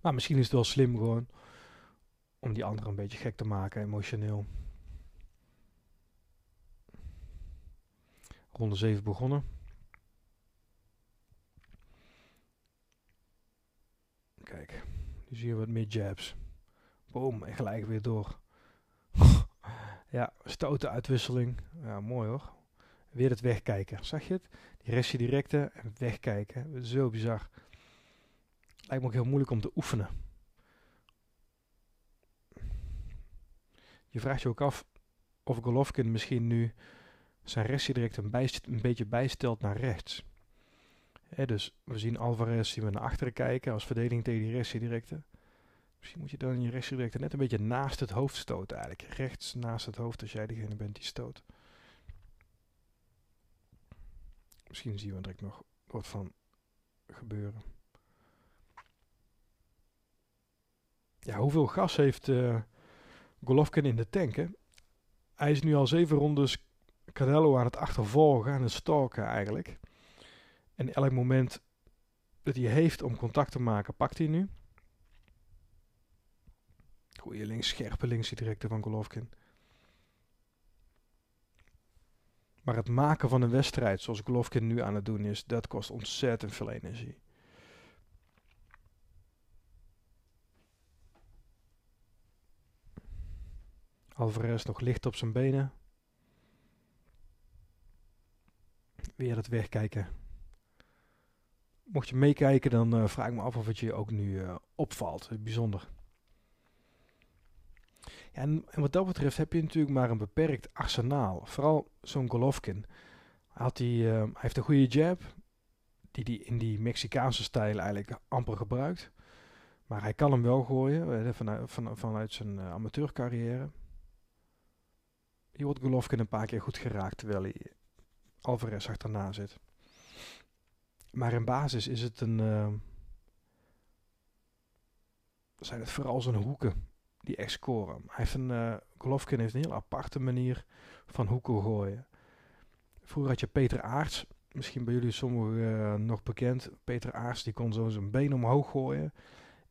Speaker 1: Maar misschien is het wel slim gewoon om die andere een beetje gek te maken, emotioneel. Ronde 7 begonnen. Kijk, nu zie je wat meer jabs. Boom, en gelijk weer door. [LAUGHS] ja, stoten uitwisseling. Ja, mooi hoor. Weer het wegkijken. Zag je het? Die restje directe en wegkijken. Zo bizar. Lijkt me ook heel moeilijk om te oefenen. Je vraagt je ook af of Golovkin misschien nu zijn restje een, een beetje bijstelt naar rechts. dus we zien Alvarez zien we naar achteren kijken als verdediging tegen die restje directe. Misschien moet je dan je restje directe net een beetje naast het hoofd stoten eigenlijk. Rechts naast het hoofd als jij degene bent die stoot. Misschien zien we direct nog wat van gebeuren. Ja, hoeveel gas heeft uh, Golovkin in de tank? Hè? Hij is nu al zeven rondes Canelo aan het achtervolgen, aan het stalken eigenlijk. En elk moment dat hij heeft om contact te maken, pakt hij nu. Goeie links, scherpe links die directe van Golovkin. Maar het maken van een wedstrijd, zoals Golovkin nu aan het doen is, dat kost ontzettend veel energie. Alvarez nog licht op zijn benen. Weer het wegkijken. Mocht je meekijken, dan uh, vraag ik me af of het je ook nu uh, opvalt. Bijzonder. Ja, en, wat dat betreft heb je natuurlijk maar een beperkt arsenaal. Vooral zo'n Golovkin. Had hij, heeft een goede jab, die hij in die Mexicaanse stijl eigenlijk amper gebruikt. Maar hij kan hem wel gooien vanuit, van, vanuit zijn amateurcarrière. Hier wordt Golovkin een paar keer goed geraakt terwijl hij Alvarez achterna zit. Maar in basis is het een. Uh, zijn het vooral zijn hoeken die echt scoren. Hij heeft een, uh, Golovkin heeft een heel aparte manier van hoeken gooien. Vroeger had je Peter Aarts, misschien bij jullie sommigen uh, nog bekend. Peter Aarts die kon zo zijn been omhoog gooien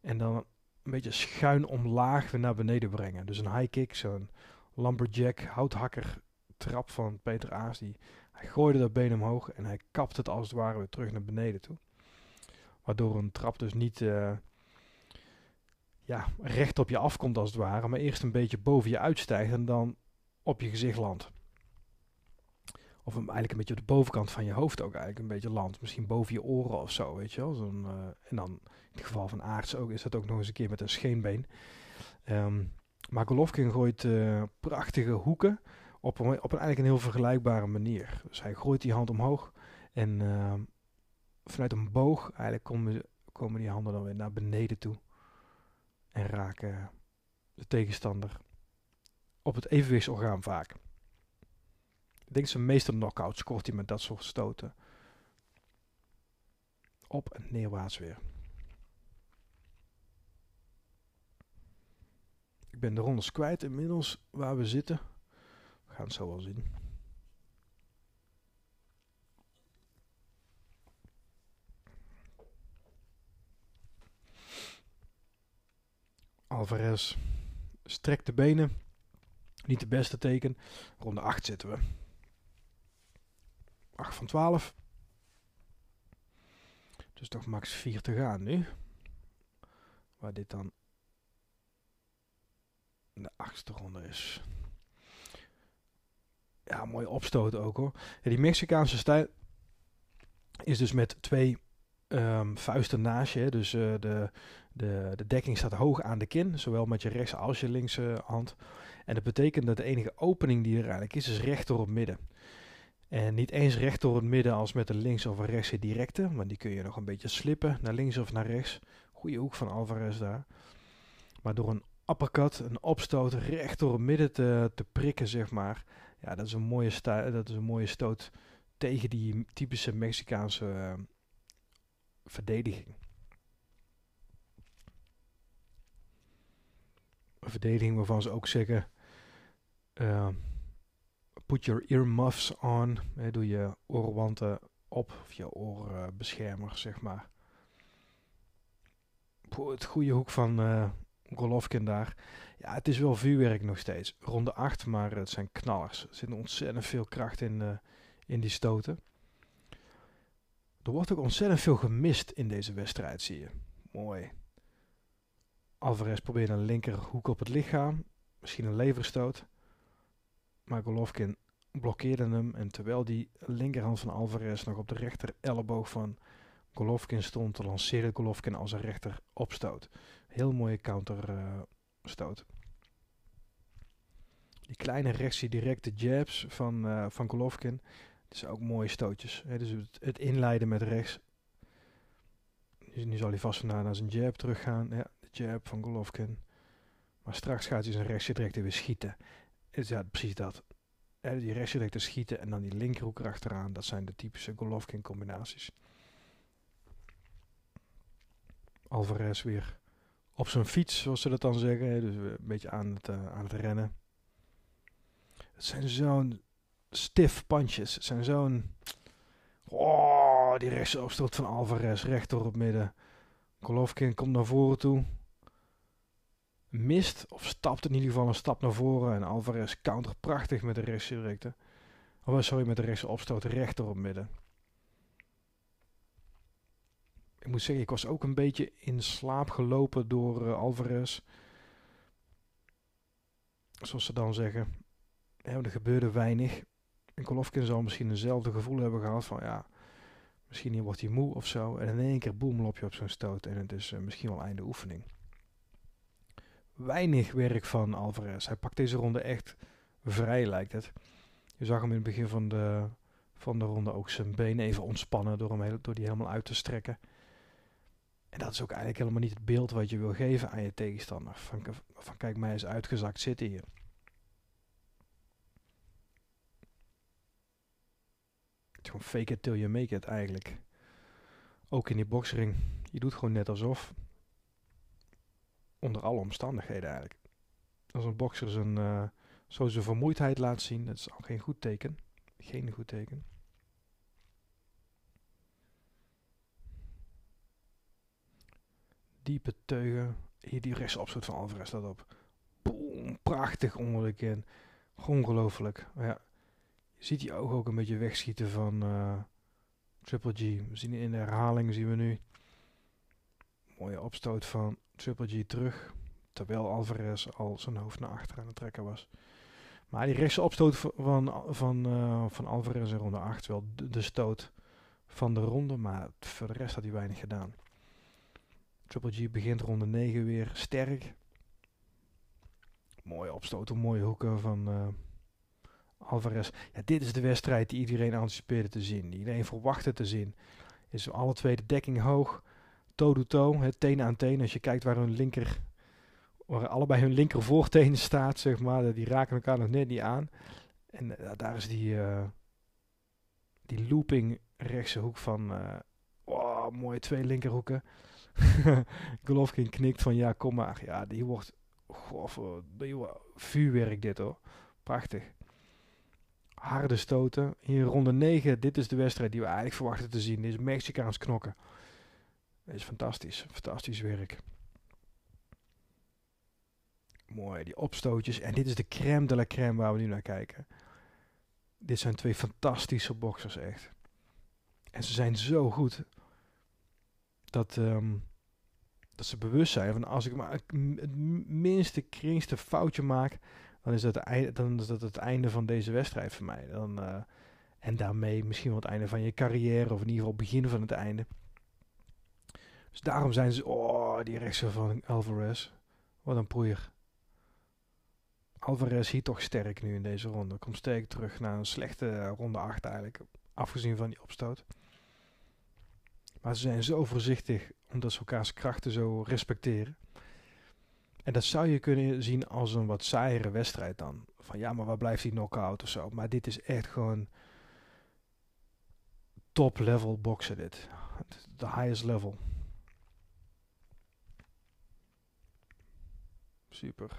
Speaker 1: en dan een beetje schuin omlaag weer naar beneden brengen. Dus een high kick, zo'n lumberjack, houthakker trap van Peter Aars. Die, hij gooide dat been omhoog en hij kapte het als het ware weer terug naar beneden toe. Waardoor een trap dus niet uh, ja, recht op je afkomt als het ware, maar eerst een beetje boven je uitstijgt en dan op je gezicht landt. Of hem eigenlijk een beetje op de bovenkant van je hoofd ook eigenlijk een beetje landt. Misschien boven je oren of zo, weet je wel. Zo'n, uh, en dan in het geval van aards ook, is dat ook nog eens een keer met een scheenbeen. Um, maar Golovkin gooit uh, prachtige hoeken op een, op eigenlijk een heel vergelijkbare manier. Dus hij gooit die hand omhoog en uh, vanuit een boog eigenlijk komen, komen die handen dan weer naar beneden toe en raken de tegenstander op het evenwichtsorgaan vaak. Ik denk zijn meeste knockouts scoort hij met dat soort stoten. Op en neerwaarts weer. Ik ben de rondes kwijt inmiddels waar we zitten. We gaan het zo wel zien. Alvarez strekt de benen. Niet de beste teken. Ronde 8 zitten we. 8 van 12. Dus toch max 4 te gaan nu. Waar dit dan de achtste is. Ja, mooi opstoot ook hoor. Die Mexicaanse stijl is dus met twee um, vuisten naast je. Dus uh, de, de, de dekking staat hoog aan de kin, zowel met je rechts als je linkse hand. En dat betekent dat de enige opening die er eigenlijk is, is recht door het midden. En niet eens recht door het midden als met een links of een rechtse directe, want die kun je nog een beetje slippen naar links of naar rechts. Goede hoek van Alvarez daar. Maar door een uppercut, een opstoot, recht door het midden te, te prikken, zeg maar. Ja, dat is een mooie, sta dat is een mooie stoot tegen die typische Mexicaanse uh, verdediging. Een verdediging waarvan ze ook zeggen... Uh, put your earmuffs on. Doe je oorwanten op, of je oorbeschermer, zeg maar. Het goede hoek van uh, Golovkin daar. Ja, het is wel vuurwerk nog steeds. Ronde 8, maar het zijn knallers. Er zit ontzettend veel kracht in, uh, in die stoten. Er wordt ook ontzettend veel gemist in deze wedstrijd, zie je. Mooi. Alvarez probeert een linkerhoek op het lichaam. Misschien een leverstoot. Maar Golovkin blokkeerde hem. En terwijl die linkerhand van Alvarez nog op de rechter elleboog van Golovkin stond, lanceerde Golovkin als een rechter opstoot. Heel mooie counterstoot. Uh, die kleine rechtse directe jabs van, uh, van Golovkin. Zijn ook mooie stootjes. Hè? Dus het, het, inleiden met rechts. Nu, nu zal hij vast vandaan naar zijn jab teruggaan. Ja, de jab van Golovkin. Maar straks gaat hij zijn rechtse directe weer schieten. Ja, precies dat. Hè, die rechtse directe schieten en dan die linkerhoek erachteraan. Dat zijn de typische Golovkin combinaties. Alvarez weer op zijn fiets, zoals ze dat dan zeggen. Dus een beetje aan het, uh, aan het rennen. Het zijn zo'n stiff punches. Het zijn zo'n... Oh, die rechtse opstoot van Alvarez, recht door het midden. Golovkin komt naar voren toe. Mist, of stapt in ieder geval een stap naar voren. En Alvarez counter prachtig met de rechtse directe. Oh, sorry, met de rechtse opstoot recht door het midden. Ik moet zeggen, ik was ook een beetje in slaap gelopen door uh, Alvarez. Zoals ze dan zeggen. Er gebeurde weinig. En Golovkin zal misschien eenzelfde gevoel hebben gehad van ja, misschien wordt hij moe of zo. En in één keer boem lop je op zo'n stoot en het is uh, misschien wel einde oefening. Weinig werk van Alvarez. Hij pakt deze ronde echt vrij lijkt het. Je zag hem in het begin van de, van de ronde ook zijn benen even ontspannen door, hem door die helemaal uit te strekken. En dat is ook eigenlijk helemaal niet het beeld wat je wil geven aan je tegenstander. Van, van kijk, mij is uitgezakt zitten hier. Het is gewoon fake it till you make it eigenlijk. Ook in die boxring. Je doet gewoon net alsof. Onder alle omstandigheden eigenlijk. Als een bokser zijn, uh, zo zijn vermoeidheid laat zien, dat is al geen goed teken. Geen goed teken. Diepe teugen. Hier die rechtsopstoot van Alvarez staat op. Boom, prachtig onder de kin. Ongelooflijk. Ja. Je ziet die ogen ook een beetje wegschieten van uh, Triple G. We zien in de herhaling zien we nu. Mooie opstoot van Triple G terug. Terwijl Alvarez al zijn hoofd naar achter aan het trekken was. Maar die rechtse opstoot van, van, uh, van Alvarez in ronde 8 wel de stoot van de ronde. Maar voor de rest had hij weinig gedaan. Triple G begint ronde 9 weer sterk. Mooie opstoten, mooie hoeken van uh, Alvarez. Ja, dit is de wedstrijd die iedereen anticipeerde te zien. Die iedereen verwachtte te zien. Is alle twee de dekking hoog. Toe-to-toe, -toe, teen aan teen. Als je kijkt waar hun linker... Waar allebei hun linker voortenen staat, zeg maar. Die raken elkaar nog net niet aan. En uh, daar is die... Uh, die looping rechtse hoek van... oh, mooie twee linkerhoeken. [LAUGHS] Golovkin knikt van ja, kom maar. Ja, die wordt goh, vuurwerk dit hoor. Prachtig. Harde stoten. Hier ronde 9. Dit is de wedstrijd die we eigenlijk verwachten te zien. Dit is Mexicaans knokken. Dit is fantastisch. Fantastisch werk. Mooi, die opstootjes. En dit is de crème de la crème waar we nu naar kijken. Dit zijn twee fantastische boxers echt. En ze zijn zo goed dat, um, dat ze bewust zijn van als ik maar het minste, kringste foutje maak, dan is dat, einde, dan is dat het einde van deze wedstrijd voor mij. Dan, uh, en daarmee misschien wel het einde van je carrière, of in ieder geval begin van het einde. Dus daarom zijn ze, oh, die rechtse van Alvarez. Wat een proeier. Alvarez hier toch sterk nu in deze ronde. Komt sterk terug naar een slechte ronde 8 eigenlijk. Afgezien van die opstoot. Maar ze zijn zo voorzichtig omdat ze elkaars krachten zo respecteren. En dat zou je kunnen zien als een wat saaiere wedstrijd dan. Van ja, maar waar blijft die knockout of zo. Maar dit is echt gewoon top level boksen dit. De highest level. Super.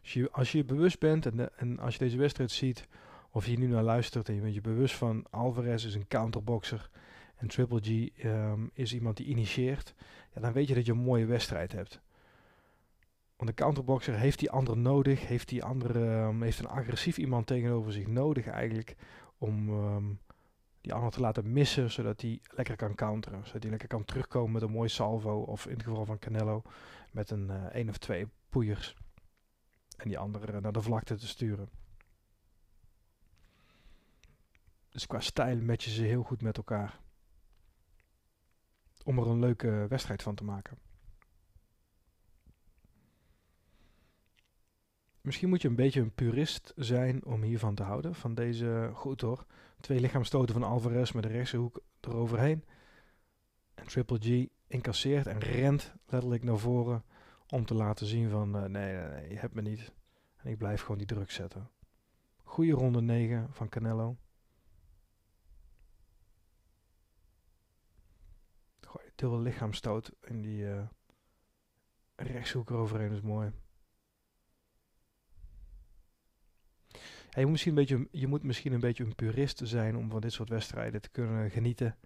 Speaker 1: Als je, als je bewust bent en, en als je deze wedstrijd ziet, of je nu naar luistert en je bent je bewust van Alvarez is een counterboxer en Triple G ehm, is iemand die initieert, ja, dan weet je dat je een mooie wedstrijd hebt. Want een counterboxer heeft die andere nodig, heeft, die andere, um, heeft een agressief iemand tegenover zich nodig eigenlijk om um, die ander te laten missen, zodat hij lekker kan counteren. Zodat hij lekker kan terugkomen met een mooi salvo of in het geval van Canelo met een uh, één of twee poeiers. En die andere naar de vlakte te sturen. Dus qua stijl matchen ze heel goed met elkaar. Om er een leuke wedstrijd van te maken. Misschien moet je een beetje een purist zijn om hiervan te houden. Van deze, goed hoor, twee lichaamstoten van Alvarez met de rechtse hoek eroverheen. En Triple G incasseert en rent letterlijk naar voren om te laten zien van uh, nee, nee, nee, je hebt me niet. En ik blijf gewoon die druk zetten. Goede ronde 9 van Canelo. Gooi dubbel lichaamstoot in die uh, rechtshoek is mooi. Ja, je, moet misschien een beetje, je moet misschien een beetje een purist zijn om van dit soort wedstrijden te kunnen genieten.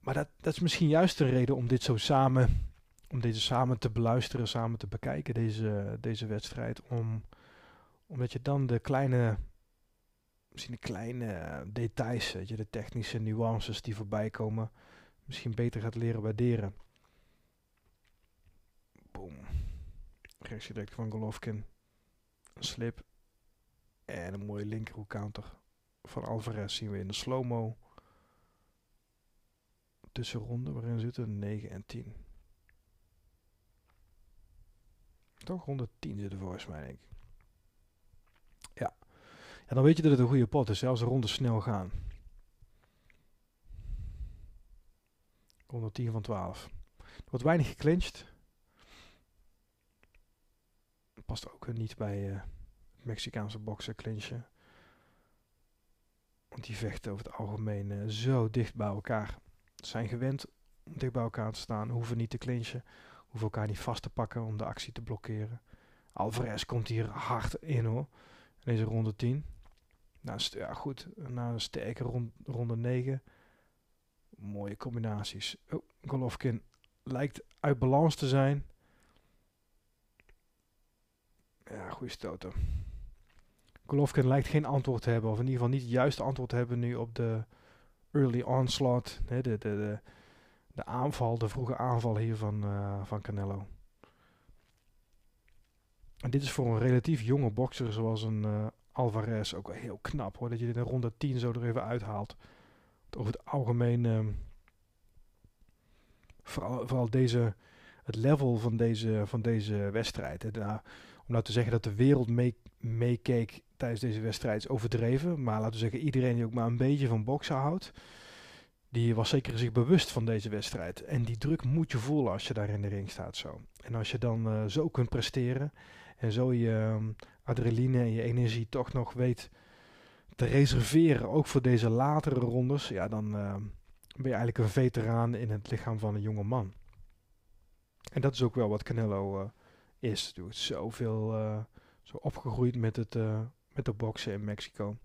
Speaker 1: Maar dat, dat is misschien juist de reden om dit zo samen, om deze samen te beluisteren, samen te bekijken, deze, deze wedstrijd. Om, omdat je dan de kleine, misschien de kleine details, weet je, de technische nuances die voorbij komen, misschien beter gaat leren waarderen. Boom. Rechtsgedekt van Golovkin. Een slip. En een mooie linkerhoek counter van Alvarez zien we in de slow-mo. Tussenronde waarin zitten 9 en 10. Toch ronde 10 zitten volgens mij, denk ik. Ja. ja, dan weet je dat het een goede pot is, zelfs de ronde snel gaan. Ronde 10 van 12. Er wordt weinig geclinched. Past ook niet bij... Uh, Mexicaanse boksen clinchen. Want die vechten over het algemeen uh, zo dicht bij elkaar. Ze zijn gewend om dicht bij elkaar te staan, hoeven niet te clinchen, hoeven elkaar niet vast te pakken om de actie te blokkeren. Alvarez komt hier hard in hoor, in deze ronde 10. Nou, ja, goed, na een sterke rond, ronde 9. Mooie combinaties. Oh, Golovkin lijkt uit balans te zijn. Ja, goede stoten. Golovkin lijkt geen antwoord te hebben, of in ieder geval niet het juiste antwoord te hebben nu op de early onslaught, de, de, de, aanval, de vroege aanval hier van, uh, van Canelo. En dit is voor een relatief jonge bokser zoals een uh, Alvarez ook heel knap hoor, dat je dit in ronde 10 zo er even uithaalt. Over het algemeen, uh, vooral, vooral deze, het level van deze, van deze wedstrijd. Nou, om nou te zeggen dat de wereld meekeek mee tijdens deze wedstrijd is overdreven. Maar laten we zeggen, iedereen die ook maar een beetje van boksen houdt, die was zeker zich bewust van deze wedstrijd. En die druk moet je voelen als je daar in de ring staat zo. En als je dan uh, zo kunt presteren en zo je um, adrenaline en je energie toch nog weet te reserveren, ook voor deze latere rondes, ja, dan uh, ben je eigenlijk een veteraan in het lichaam van een jonge man. En dat is ook wel wat Canelo uh, is. Doet zoveel, zo opgegroeid met het met de boksen in Mexico.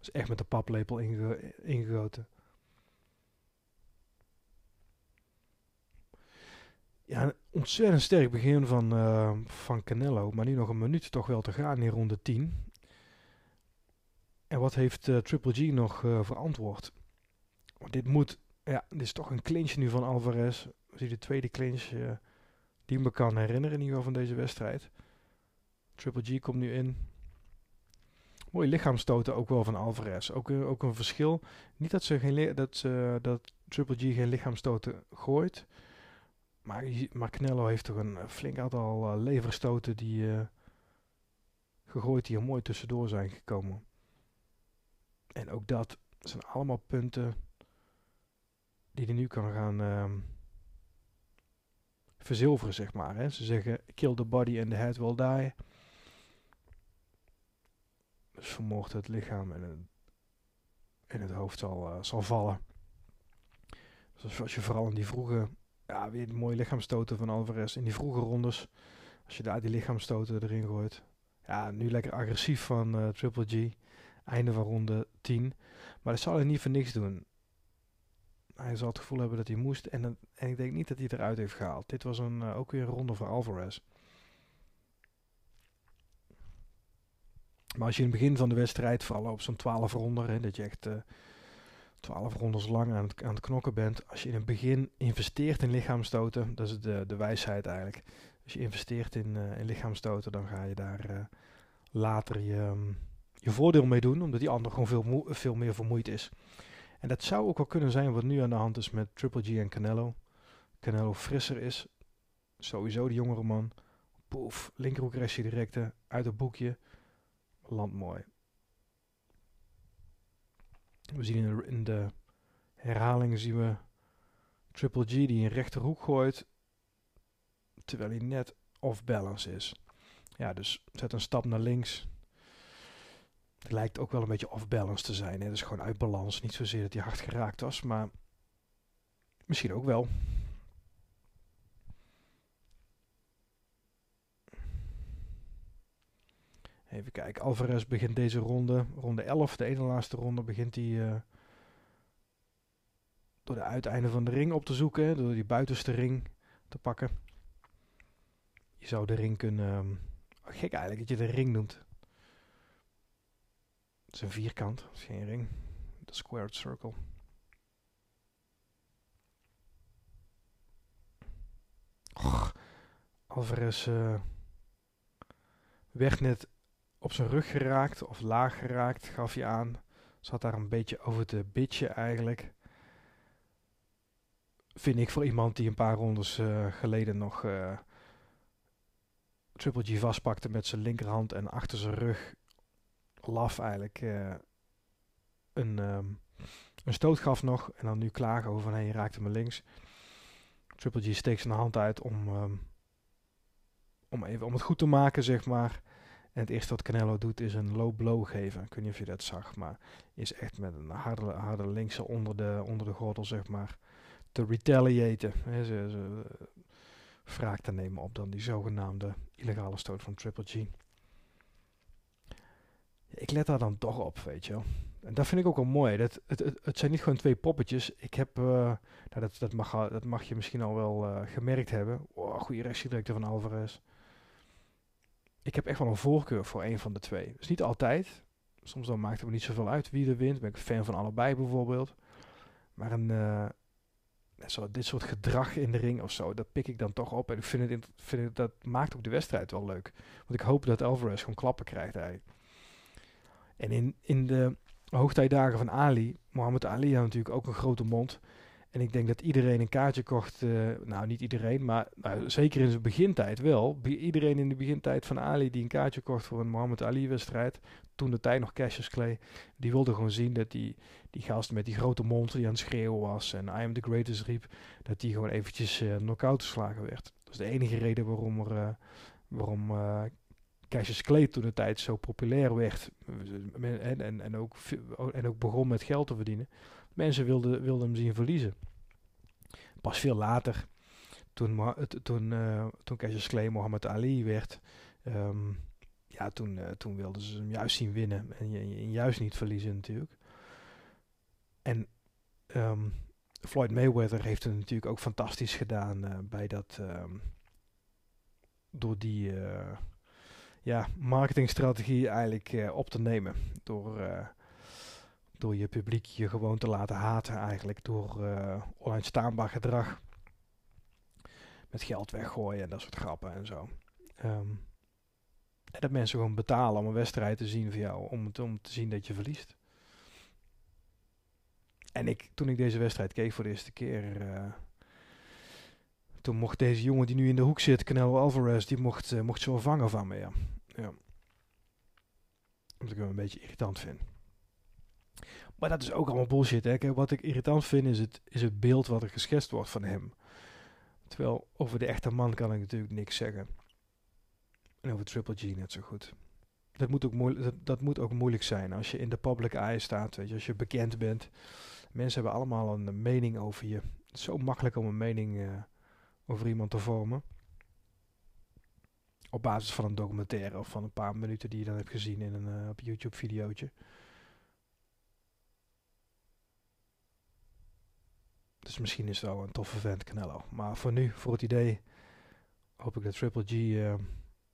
Speaker 1: is echt met de paplepel inge ingegoten. Ja, een ontzettend sterk begin van, van Canelo. Maar nu nog een minuut toch wel te gaan in ronde 10. En wat heeft uh, Triple G nog uh, verantwoord? Dit moet, ja, dit is toch een clinch nu van Alvarez. We zien de tweede clinch die me kan herinneren in ieder geval van deze wedstrijd. Triple G komt nu in. Mooie lichaamstoten ook wel van Alvarez. Ook, ook een verschil. Niet dat, ze geen dat, ze, dat Triple G geen lichaamstoten gooit. Maar, maar Canelo heeft toch een flink aantal leverstoten die gegooid die er mooi tussendoor zijn gekomen. En ook dat zijn allemaal punten die hij nu kan gaan ehm, verzilveren, zeg maar. Hè. Ze zeggen, kill the body and the head will die. Dus vermoord het lichaam en en het hoofd zal, uh, zal vallen. Dus als je vooral in die vroege, ja, weer de mooie lichaamstoten van Alvarez, in die vroege rondes, als je daar die lichaamstoten erin gooit. Ja, nu lekker agressief van uh, Triple G. Einde van ronde 10. Maar dat zal hij niet voor niks doen. Hij zal het gevoel hebben dat hij moest. En, en ik denk niet dat hij eruit heeft gehaald. Dit was een, uh, ook weer een ronde voor Alvarez. Maar als je in het begin van de wedstrijd, vooral op zo'n 12 ronden, dat je echt uh, 12 rondes lang aan het, aan het knokken bent. Als je in het begin investeert in lichaamstoten, dat is de, de wijsheid eigenlijk. Als je investeert in, uh, in lichaamstoten, dan ga je daar later je, um, je voordeel mee doen, omdat die ander gewoon veel, veel meer vermoeid is. En dat zou ook wel kunnen zijn wat nu aan de hand is met Triple G en Canelo. Canelo frisser is, sowieso de jongere man. Poef, linkerhoekresje directe, uit het boekje. Land mooi. We zien in de, in de herhaling zien we Triple G die een rechterhoek gooit, terwijl hij net off balance is. Ja, dus zet een stap naar links. Het lijkt ook wel een beetje off balance te zijn. Het is gewoon uit balans. Niet zozeer dat hij hard geraakt was, maar misschien ook wel. Even kijken, Alvarez begint deze ronde, ronde 11, de ene laatste ronde, begint hij uh, door de uiteinden van de ring op te zoeken, door die buitenste ring te pakken. Je zou de ring kunnen, um, gek eigenlijk dat je de ring noemt. Het is een vierkant, is geen ring, de squared circle. Och, Alvarez uh, werd net op zijn rug geraakt of laag geraakt, gaf hij aan. Zat daar een beetje over te bitchen eigenlijk. Vind ik voor iemand die een paar rondes uh, geleden nog uh, Triple G vastpakte met zijn linkerhand en achter zijn rug laf eigenlijk uh, een, um, een stoot gaf nog. En dan nu klagen over van raakte me links. Triple G steekt zijn hand uit om, um, om, even, om het goed te maken, zeg maar. En het eerste wat Canelo doet is een low blow geven. Ik weet niet of je dat zag, maar is echt met een harde, harde linkse onder de, onder de gordel, zeg maar, te retaliaten. Ze, ze wraak te nemen op dan die zogenaamde illegale stoot van Triple G. Ik let daar dan toch op, weet je wel. En dat vind ik ook wel mooi. Dat, het, het, zijn niet gewoon twee poppetjes. Ik heb, uh, nou dat, dat, mag, dat mag je misschien al wel uh, gemerkt hebben. Oh, goede rechtsdirecteur van Alvarez ik heb echt wel een voorkeur voor een van de twee. Dus niet altijd. Soms dan maakt het me niet zoveel uit wie er wint. Ben ik fan van allebei bijvoorbeeld. Maar een, uh, zo, dit soort gedrag in de ring of zo, dat pik ik dan toch op. En ik vind het, vind dat maakt ook de wedstrijd wel leuk. Want ik hoop dat Alvarez gewoon klappen krijgt eigenlijk. En in, in de hoogtijdagen van Ali, Mohammed Ali had natuurlijk ook een grote mond. En ik denk dat iedereen een kaartje kocht. Uh, nou, niet iedereen, maar nou, zeker in zijn begintijd wel. Iedereen in de begintijd van Ali die een kaartje kocht voor een Muhammad Ali-wedstrijd. Toen de tijd nog Cassius Clay. Die wilde gewoon zien dat die, die gast met die grote mond die aan het schreeuwen was. En I am the greatest riep. Dat die gewoon eventjes uh, knock-out geslagen werd. Dat is de enige reden waarom er. Uh, waarom Cassius Clay toen de tijd zo populair werd. En, en, en, ook, en ook begon met geld te verdienen Mensen wilden, wilden hem zien verliezen. Pas veel later, toen, toen, uh, toen Clay Muhammad Ali werd, um, ja, toen, uh, toen wilden ze hem juist zien winnen en, juist niet verliezen natuurlijk. En um, Floyd Mayweather heeft het natuurlijk ook fantastisch gedaan bij dat, um, door die ja, marketingstrategie eigenlijk op te nemen. Door door je publiek je gewoon te laten haten eigenlijk door uh, onuitstaanbaar gedrag. Met geld weggooien en dat soort grappen en zo. Um, en dat mensen gewoon betalen om een wedstrijd te zien voor jou, om, om te zien dat je verliest. En ik, toen ik deze wedstrijd keek voor de eerste keer, toen mocht deze jongen die nu in de hoek zit, Canelo Alvarez, die mocht, uh, mocht zo vangen van me, ja. Ja. Wat ik wel een beetje irritant vind. Maar dat is ook allemaal bullshit. Hè? Kijk, wat ik irritant vind is het, is het beeld wat er geschetst wordt van hem. Terwijl over de echte man kan ik natuurlijk niks zeggen. En over Triple G net zo goed. Dat moet, ook moeilijk, dat, dat moet ook moeilijk zijn als je in de public eye staat. Weet je, als je bekend bent. Mensen hebben allemaal een mening over je. Het is zo makkelijk om een mening uh, over iemand te vormen. Op basis van een documentaire of van een paar minuten die je dan hebt gezien in een uh, op YouTube videootje. Dus misschien is het wel een toffe vent, Canelo. Maar voor nu, voor het idee, hoop ik dat Triple G uh,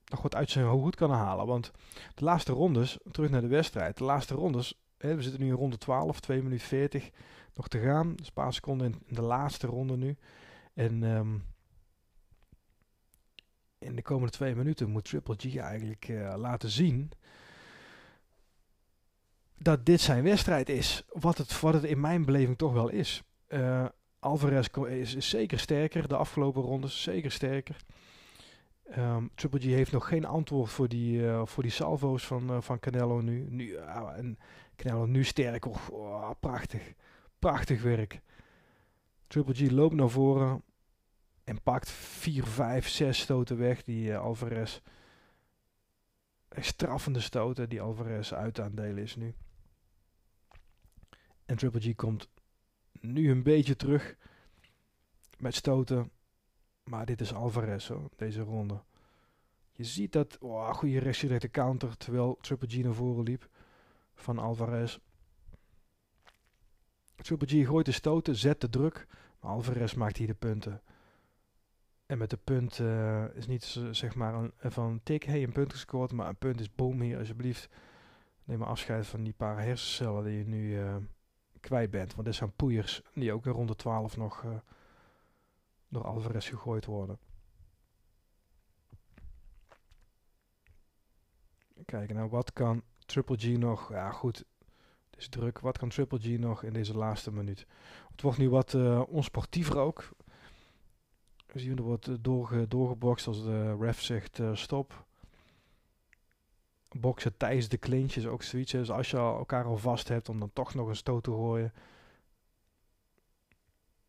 Speaker 1: nog wat uit zijn hoed kan halen. Want de laatste rondes, terug naar de wedstrijd. De laatste rondes, hè, we zitten nu in ronde 12, 2 minuten 40 nog te gaan. Dus een paar seconden in, de laatste ronde nu. En um, in de komende twee minuten moet Triple G eigenlijk uh, laten zien dat dit zijn wedstrijd is. Wat het, in mijn beleving toch wel is. Uh, Alvarez is, is, zeker sterker. De afgelopen rondes zeker sterker. Um, Triple G heeft nog geen antwoord voor die, uh, voor die salvo's van, van Canelo nu. nu uh, en Canelo nu sterk. Oh, prachtig. Prachtig werk. Triple G loopt naar voren. En pakt 4, 5, 6 stoten weg. Die Alvarez. Straffende stoten die Alvarez uit aan delen is nu. En Triple G komt nu een beetje terug met stoten. Maar dit is Alvarez hoor, deze ronde. Je ziet dat, oh, goede rechtsdirecte counter, terwijl Triple G naar voren liep van Alvarez. Triple G gooit de stoten, zet de druk, maar Alvarez maakt hier de punten. En met de punt uh, is niet zeg maar een, van tik, hey, een punt gescoord, maar een punt is boom hier, alsjeblieft. Neem maar afscheid van die paar hersencellen die je nu kwijt bent. Want dit zijn poeiers die ook in ronde 12 nog door Alvarez gegooid worden. Kijken, nou wat kan Triple G nog? Ja goed, het is druk. Wat kan Triple G nog in deze laatste minuut? Het wordt nu wat onsportiever ook. We zien er wordt doorge, doorgebokst als de ref zegt uh, stop. Boksen tijdens de clinch ook zoiets. Dus als je elkaar al vast hebt om dan toch nog een stoot te gooien.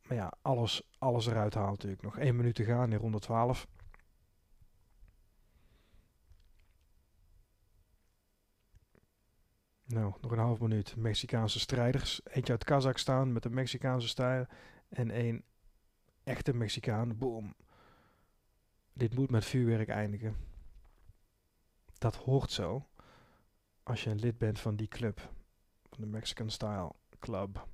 Speaker 1: Maar ja, alles, alles eruit halen natuurlijk. Nog één minuut te gaan in ronde 12. Nou, nog een half minuut. Mexicaanse strijders. Eentje uit Kazachstan met een Mexicaanse stijl. En één echte Mexicaan. Boom. Dit moet met vuurwerk eindigen. Dat hoort zo. Als je lid bent van die club. Van de Mexican Style Club.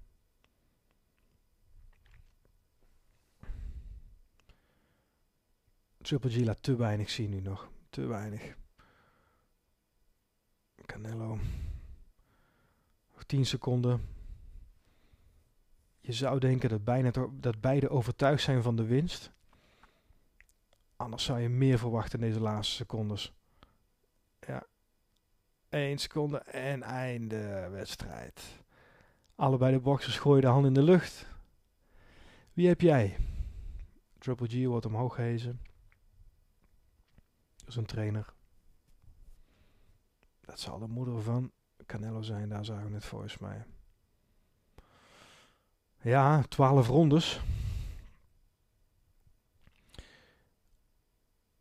Speaker 1: Triple G laat te weinig zien nu nog. Te weinig. Canelo. 10 seconden. Je zou denken dat, bijna dat beide overtuigd zijn van de winst. Anders zou je meer verwachten in deze laatste secondes. Ja. 1 seconde en einde wedstrijd. Allebei de boxers gooien de hand in de lucht. Wie heb jij? Triple G wordt omhoog gehezen. Dat is een trainer. Dat zal de moeder van Canelo zijn, daar zagen we het volgens mij. Ja, 12 rondes.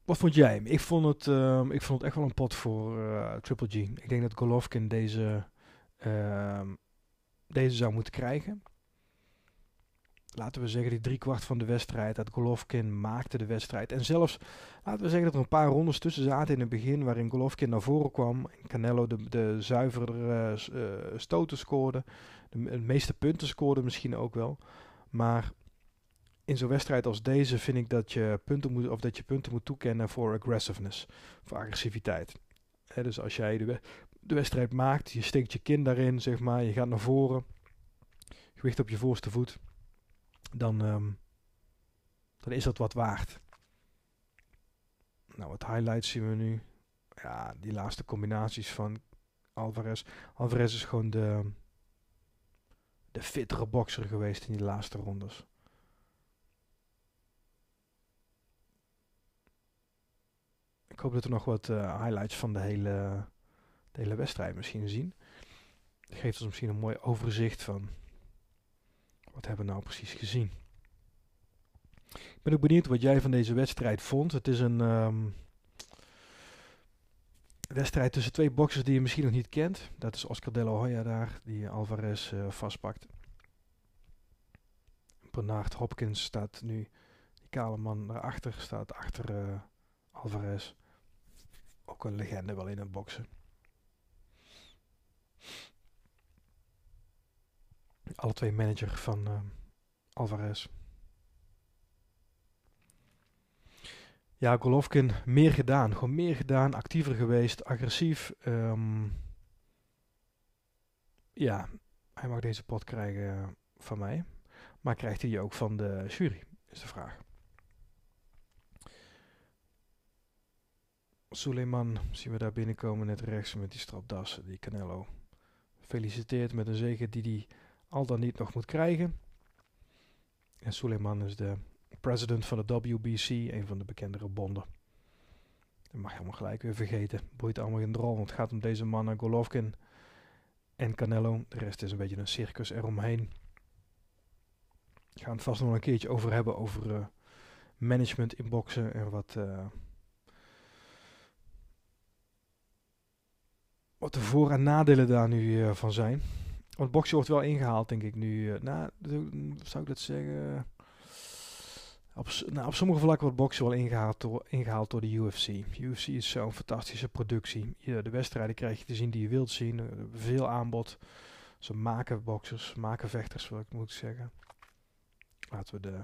Speaker 1: Wat vond jij? Ik vond het, uh, ik vond het echt wel een pot voor uh, Triple G. Ik denk dat Golovkin deze, uh, deze zou moeten krijgen laten we zeggen, die driekwart van de wedstrijd. Dat Golovkin maakte de wedstrijd. En zelfs, laten we zeggen dat er een paar rondes tussen zaten in het begin. Waarin Golovkin naar voren kwam. En Canelo de, de zuiverdere uh, stoten scoorde. De, meeste punten scoorde misschien ook wel. Maar in zo'n wedstrijd als deze vind ik dat je punten moet, of dat je punten moet toekennen voor aggressiveness. Voor agressiviteit. dus als jij de, de wedstrijd maakt, je steekt je kin daarin, zeg maar. Je gaat naar voren. Gewicht op je voorste voet dan, um, dan is dat wat waard. Nou, wat highlights zien we nu. Ja, die laatste combinaties van Alvarez. Alvarez is gewoon de, de fittere bokser geweest in die laatste rondes. Ik hoop dat we nog wat uh, highlights van de hele, de hele wedstrijd misschien zien. geeft ons misschien een mooi overzicht van wat hebben we nou precies gezien. Ik ben ook benieuwd wat jij van deze wedstrijd vond. Het is een um, wedstrijd tussen twee boxers die je misschien nog niet kent. Dat is Oscar De La Hoya daar, die Alvarez uh, vastpakt. Bernard Hopkins staat nu, die kale man daarachter, staat achter uh, Alvarez. Ook een legende wel in het boksen. Alle twee manager van uh, Alvarez. Ja, Golovkin meer gedaan. Gewoon meer gedaan, actiever geweest, agressief. Um, ja, hij mag deze pot krijgen van mij. Maar krijgt hij ook van de jury, is de vraag. Suleiman zien we daar binnenkomen net rechts met die strapdassen, die Canelo. Feliciteert met een zege die hij al dan niet nog moet krijgen. En Suleiman is de president van de WBC, een van de bekendere bonden. Dat mag je allemaal gelijk weer vergeten. Boeit allemaal geen drol, want het gaat om deze mannen Golovkin en Canelo. De rest is een beetje een circus eromheen. We gaan het vast nog een keertje over hebben over uh, management in boksen en wat, uh, wat de voor- en nadelen daar nu van zijn. Want boksen wordt wel ingehaald, denk ik nu. nou, zou ik dat zeggen? Op, nou, op sommige vlakken wordt boksen wel ingehaald door, ingehaald door de UFC. UFC is zo'n fantastische productie. Je, de wedstrijden krijg je te zien die je wilt zien. veel aanbod. Ze maken boxers, maken vechters, wil ik moet zeggen. Laten we de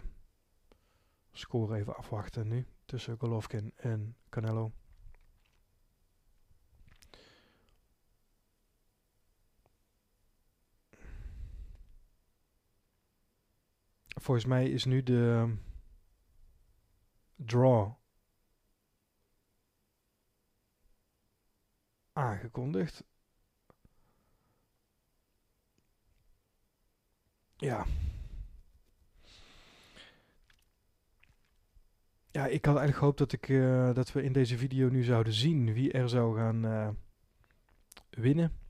Speaker 1: score even afwachten nu tussen Golovkin en Canelo. Volgens mij is nu de draw aangekondigd. Ja. Ja, ik had eigenlijk gehoopt dat, ik, uh, dat we in deze video nu zouden zien wie er zou gaan uh, winnen.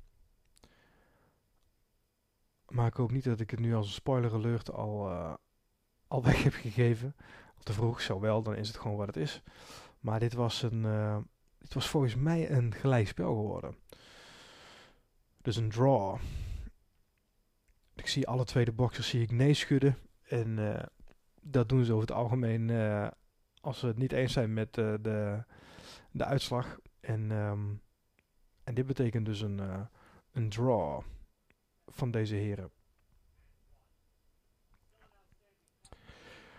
Speaker 1: Maar ik hoop niet dat ik het nu als een spoiler alert al, uh, al [LAUGHS] weg heb gegeven. Of te vroeg, zo wel, dan is het gewoon wat het is. Maar dit was, een, dit was volgens mij een gelijkspel geworden. Dus een draw. Ik zie alle tweede boxers zie ik nee schudden. En dat doen ze over het algemeen als ze het niet eens zijn met de, de uitslag. En, um, en dit betekent dus een, een draw van deze heren.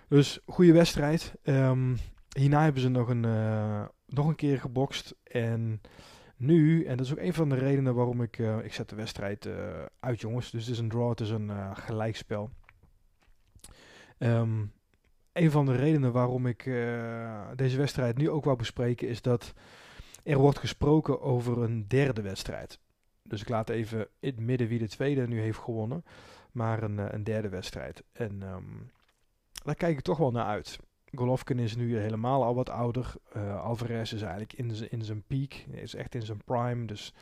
Speaker 1: Dus goede wedstrijd. Um, hierna hebben ze nog een, uh, nog een keer gebokst. En nu, en dat is ook een van de redenen waarom ik... ik zet de wedstrijd uit, jongens. Dus het is een draw, het is een gelijkspel. Um, een van de redenen waarom ik deze wedstrijd nu ook wou bespreken is dat er wordt gesproken over een derde wedstrijd. Dus ik laat even in het midden wie de tweede nu heeft gewonnen, maar een, uh, een derde wedstrijd. En um, daar kijk ik toch wel naar uit. Golovkin is nu helemaal al wat ouder. Uh, Alvarez is eigenlijk in, in zijn peak, is echt in zijn prime. Dus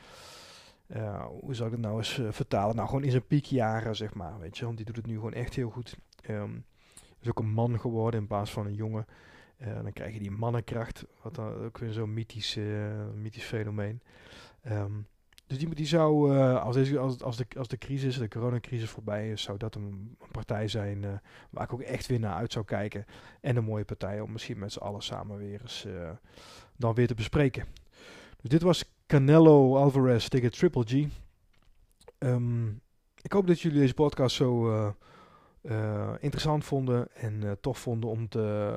Speaker 1: hoe zou ik het nou eens vertalen? Nou, gewoon in zijn piekjaren, zeg maar. Weet je, want die doet het nu gewoon echt heel goed. Um, is ook een man geworden in plaats van een jongen. Dan krijg je die mannenkracht, wat dan ook weer zo'n mythisch, mythisch fenomeen. Um, dus die, die zou, uh, als, deze, als, als, de, als de crisis, de coronacrisis voorbij is, zou dat een, een partij zijn waar ik ook echt weer naar uit zou kijken. En een mooie partij om misschien met z'n allen samen weer eens dan weer te bespreken. Dus dit was Canelo Alvarez tegen Triple G. Um, ik hoop dat jullie deze podcast zo interessant vonden en tof vonden om, te,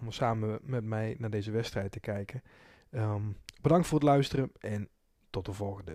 Speaker 1: om samen met mij naar deze wedstrijd te kijken. Um, bedankt voor het luisteren en tot de volgende.